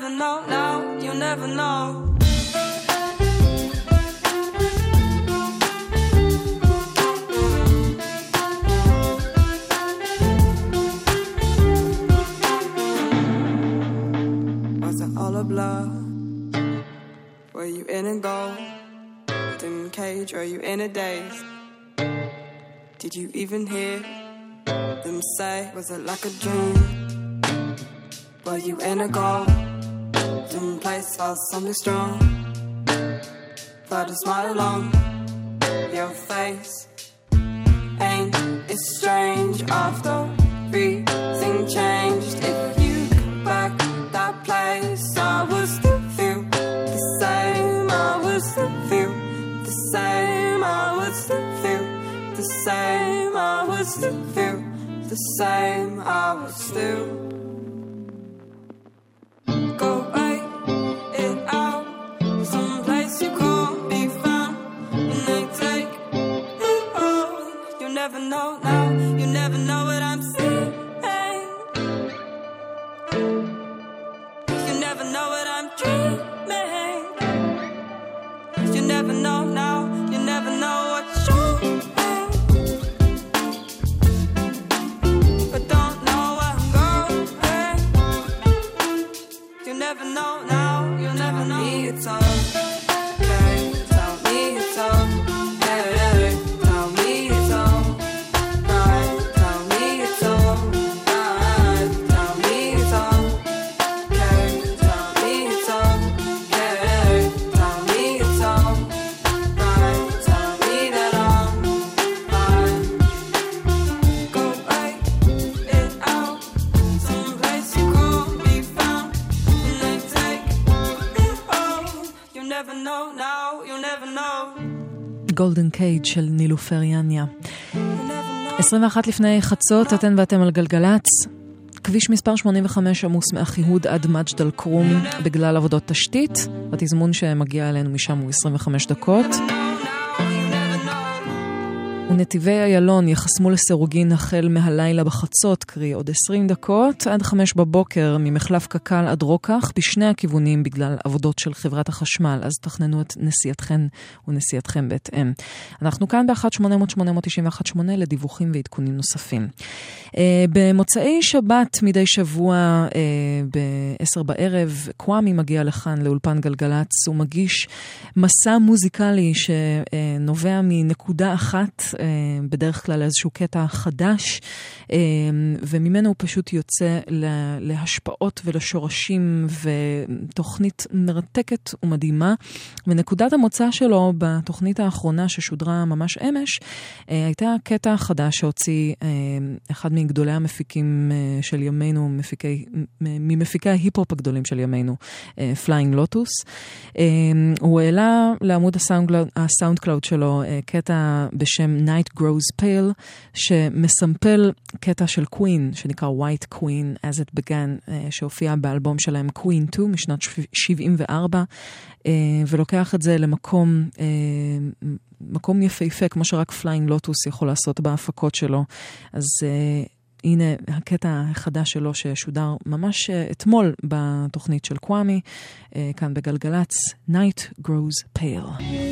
never know now. You never know. Was it all a blur? Were you in a golden cage? Were you in a daze? Did you even hear them say? Was it like a dream? Were you in a golden place? Felt something strong. Felt a smile along your face. Ain't it strange after everything changed? If you could back that place, I would still feel the same. I would still feel the same. I would still feel the same. I would still feel the same. I would still go never know now. של נילופר יאניה. 21 לפני חצות, אתן ואתם על גלגלצ. כביש מספר 85 עמוס מאחיהוד עד מג'ד אל כרום בגלל עבודות תשתית. התזמון שמגיע אלינו משם הוא 25 דקות. ונתיבי איילון ייחסמו לסירוגין החל מהלילה בחצות, קרי עוד 20 דקות, עד 5 בבוקר ממחלף קק"ל עד רוקח, בשני הכיוונים בגלל עבודות של חברת החשמל, אז תכננו את נסיעתכן ונסיעתכם בהתאם. אנחנו כאן ב-1-800-891-8 לדיווחים ועדכונים נוספים. Uh, במוצאי שבת מדי שבוע uh, ב-10 בערב, קוואמי מגיע לכאן לאולפן גלגלצ, הוא מגיש מסע מוזיקלי שנובע מנקודה אחת, בדרך כלל איזשהו קטע חדש, uh, וממנו הוא פשוט יוצא להשפעות ולשורשים ותוכנית מרתקת ומדהימה. ונקודת המוצא שלו בתוכנית האחרונה ששודרה ממש אמש, uh, הייתה קטע חדש שהוציא אחד מגדולי המפיקים של ימינו, מפיקי, ממפיקי ההיפ-הופ הגדולים של ימינו, פליינג לוטוס. הוא העלה לעמוד הסאונדקלאוד שלו קטע בשם Night Grows Pale, שמסמפל קטע של קווין, שנקרא White Queen as it began, אה, שהופיע באלבום שלהם Queen 2 משנת 74, אה, ולוקח את זה למקום אה, מקום יפהפה, כמו שרק פליינג לוטוס יכול לעשות בהפקות שלו. אז הנה הקטע החדש שלו ששודר ממש אתמול בתוכנית של קוואמי, כאן בגלגלצ, Night Grows Pale.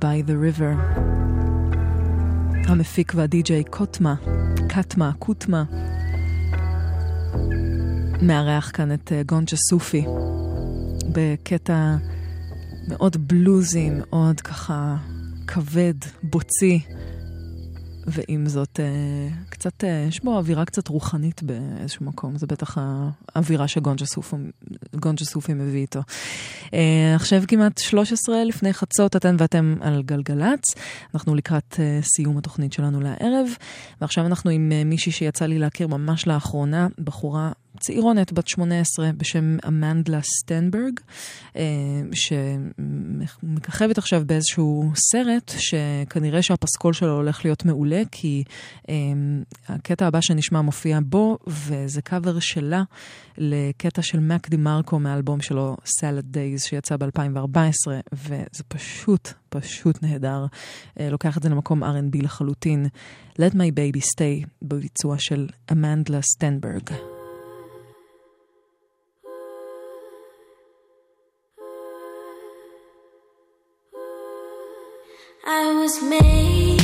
By the river. המפיק והדי-ג'יי קוטמה, קטמה, קוטמה, מארח כאן את אה, גונג'ה סופי בקטע מאוד בלוזי, מאוד ככה כבד, בוצי. ועם זאת, אה, קצת, אה, יש בו אווירה קצת רוחנית באיזשהו מקום. זה בטח האווירה שגונג'ה סופי, מביא איתו. אה, עכשיו כמעט 13 לפני חצות, אתן ואתם על גלגלצ. אנחנו לקראת סיום התוכנית שלנו לערב, ועכשיו אנחנו עם מישהי שיצא לי להכיר ממש לאחרונה, בחורה צעירונת בת 18 בשם אמנדלה סטנברג, אה, שמככבת עכשיו באיזשהו סרט שכנראה שהפסקול שלו הולך להיות מעולה, כי אה, הקטע הבא שנשמע מופיע בו, וזה קאבר שלה לקטע של מק די מרקו מהאלבום שלו, Salad Days, שיצא ב-2014, וזה פשוט, פשוט נהדר. אה, לוקח את זה למקום R&B לחלוטין. Let My Baby Stay בביצוע של אמנדלה סטנברג. I was made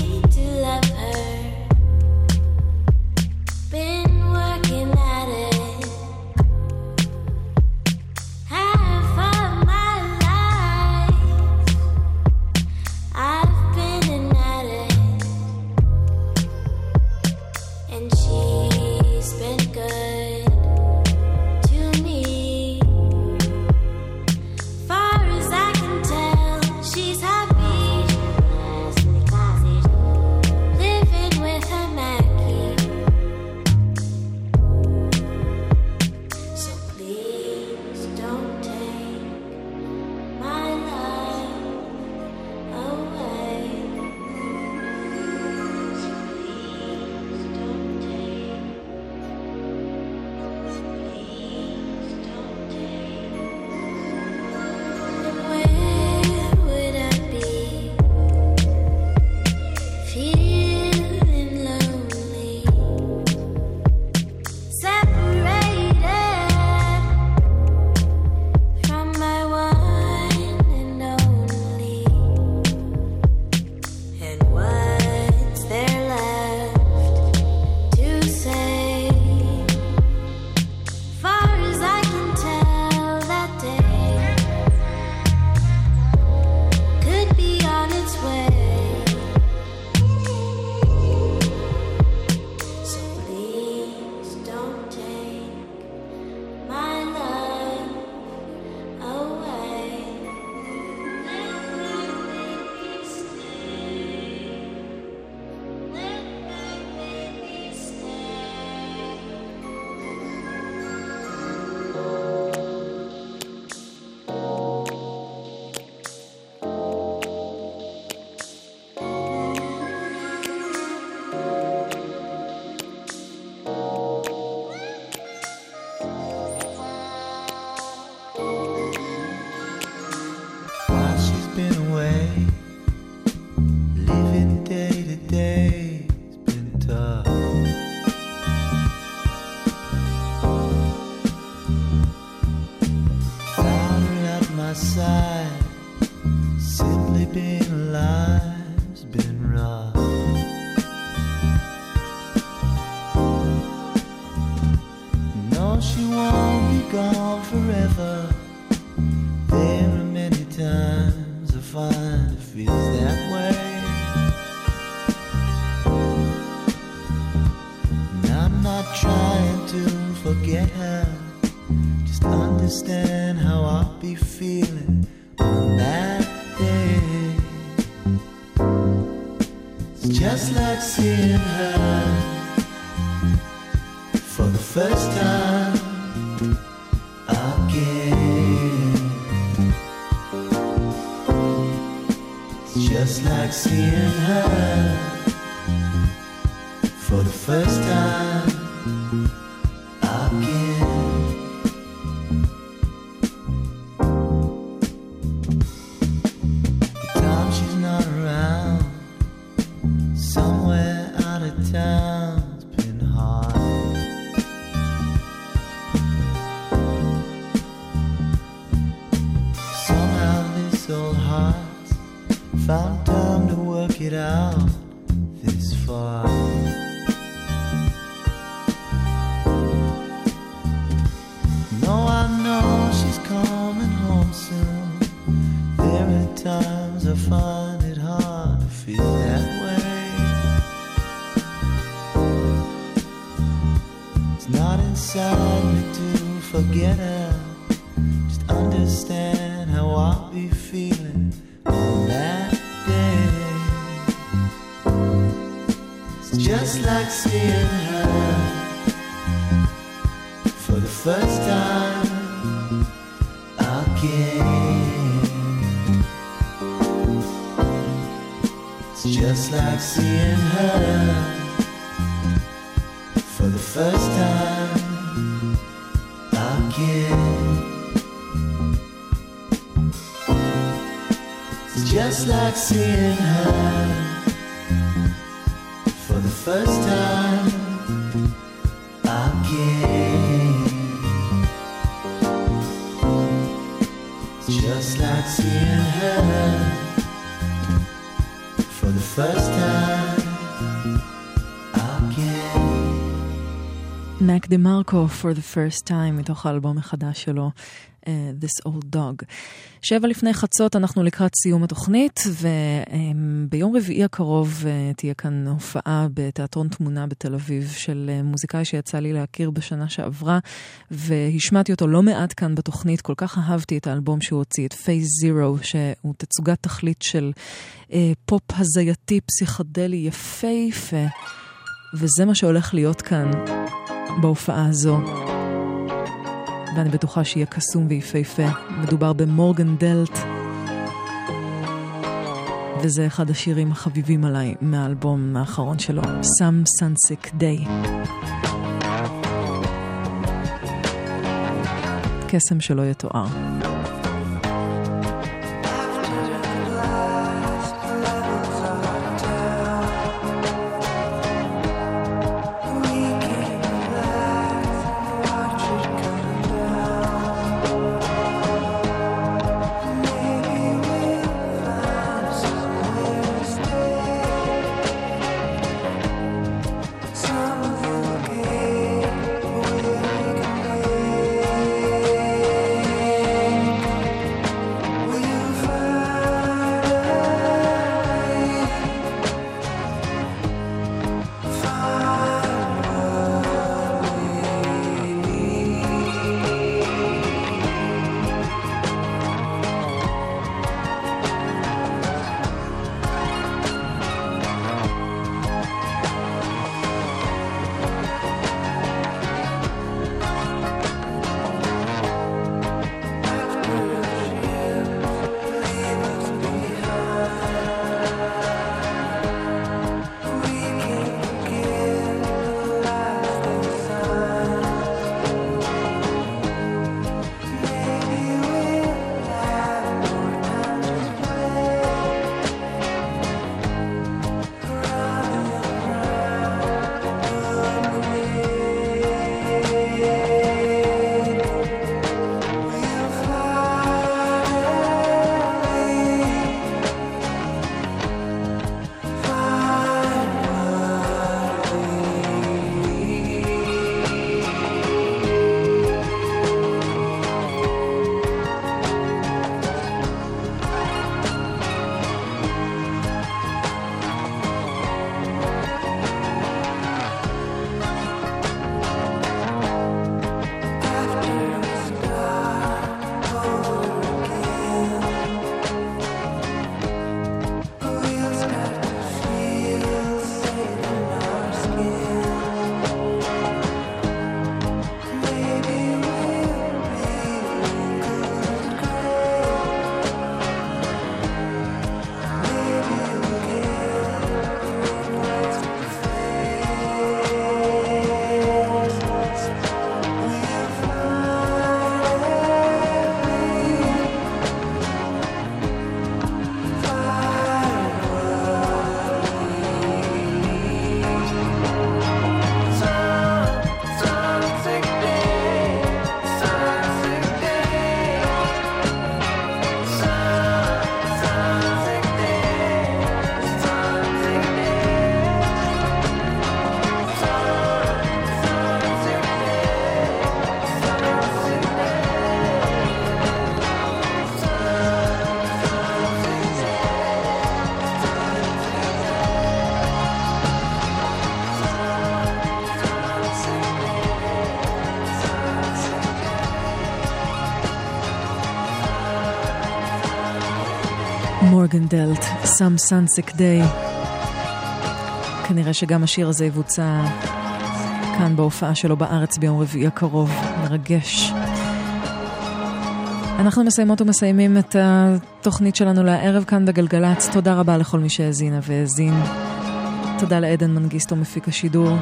seeing her for the first time again. It's just like seeing her for the first time again. It's just like seeing her just like seeing her for the first time מק דה מרקו, for the first time, מתוך האלבום החדש שלו, uh, This Old Dog. שבע לפני חצות אנחנו לקראת סיום התוכנית, וביום רביעי הקרוב uh, תהיה כאן הופעה בתיאטרון תמונה בתל אביב של uh, מוזיקאי שיצא לי להכיר בשנה שעברה, והשמעתי אותו לא מעט כאן בתוכנית, כל כך אהבתי את האלבום שהוא הוציא, את Phase Zero, שהוא תצוגת תכלית של uh, פופ הזייתי פסיכדלי יפהפה, וזה מה שהולך להיות כאן. בהופעה הזו, ואני בטוחה שיהיה קסום ויפהפה. מדובר במורגן דלט, וזה אחד השירים החביבים עליי מהאלבום האחרון שלו, Some Sunsick Day. קסם שלא יתואר. מורגנדלט, Some Sunsick Day. כנראה שגם השיר הזה יבוצע כאן בהופעה שלו בארץ ביום רביעי הקרוב. מרגש. אנחנו מסיימות ומסיימים את התוכנית שלנו לערב כאן בגלגלצ. תודה רבה לכל מי שהאזינה והאזין. תודה לעדן מנגיסטו מפיק השידור.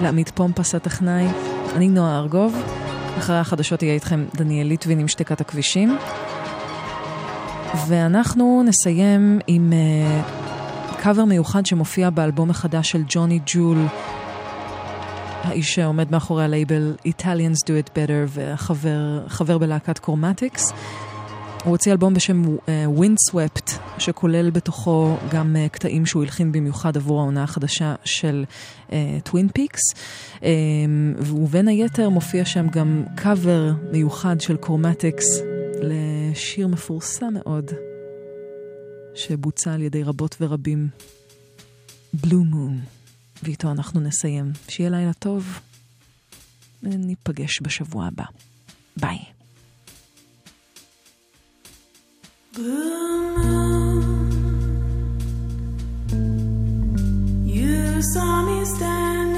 לעמית פומפס הטכנאי. אני נועה ארגוב. אחרי החדשות יהיה איתכם דניאל ליטבין עם שתיקת הכבישים. ואנחנו נסיים עם uh, קאבר מיוחד שמופיע באלבום החדש של ג'וני ג'ול, האיש שעומד מאחורי הלייבל Italians Do It Better וחבר בלהקת כרומטיקס. הוא הוציא אלבום בשם uh, Windswept, שכולל בתוכו גם uh, קטעים שהוא הלחין במיוחד עבור העונה החדשה של טווין uh, פיקס. Um, ובין היתר מופיע שם גם קאבר מיוחד של כרומטיקס לשיר מפורסם מאוד, שבוצע על ידי רבות ורבים, בלו מון, ואיתו אנחנו נסיים. שיהיה לילה טוב, וניפגש בשבוע הבא. ביי. Blue moon, you saw me standing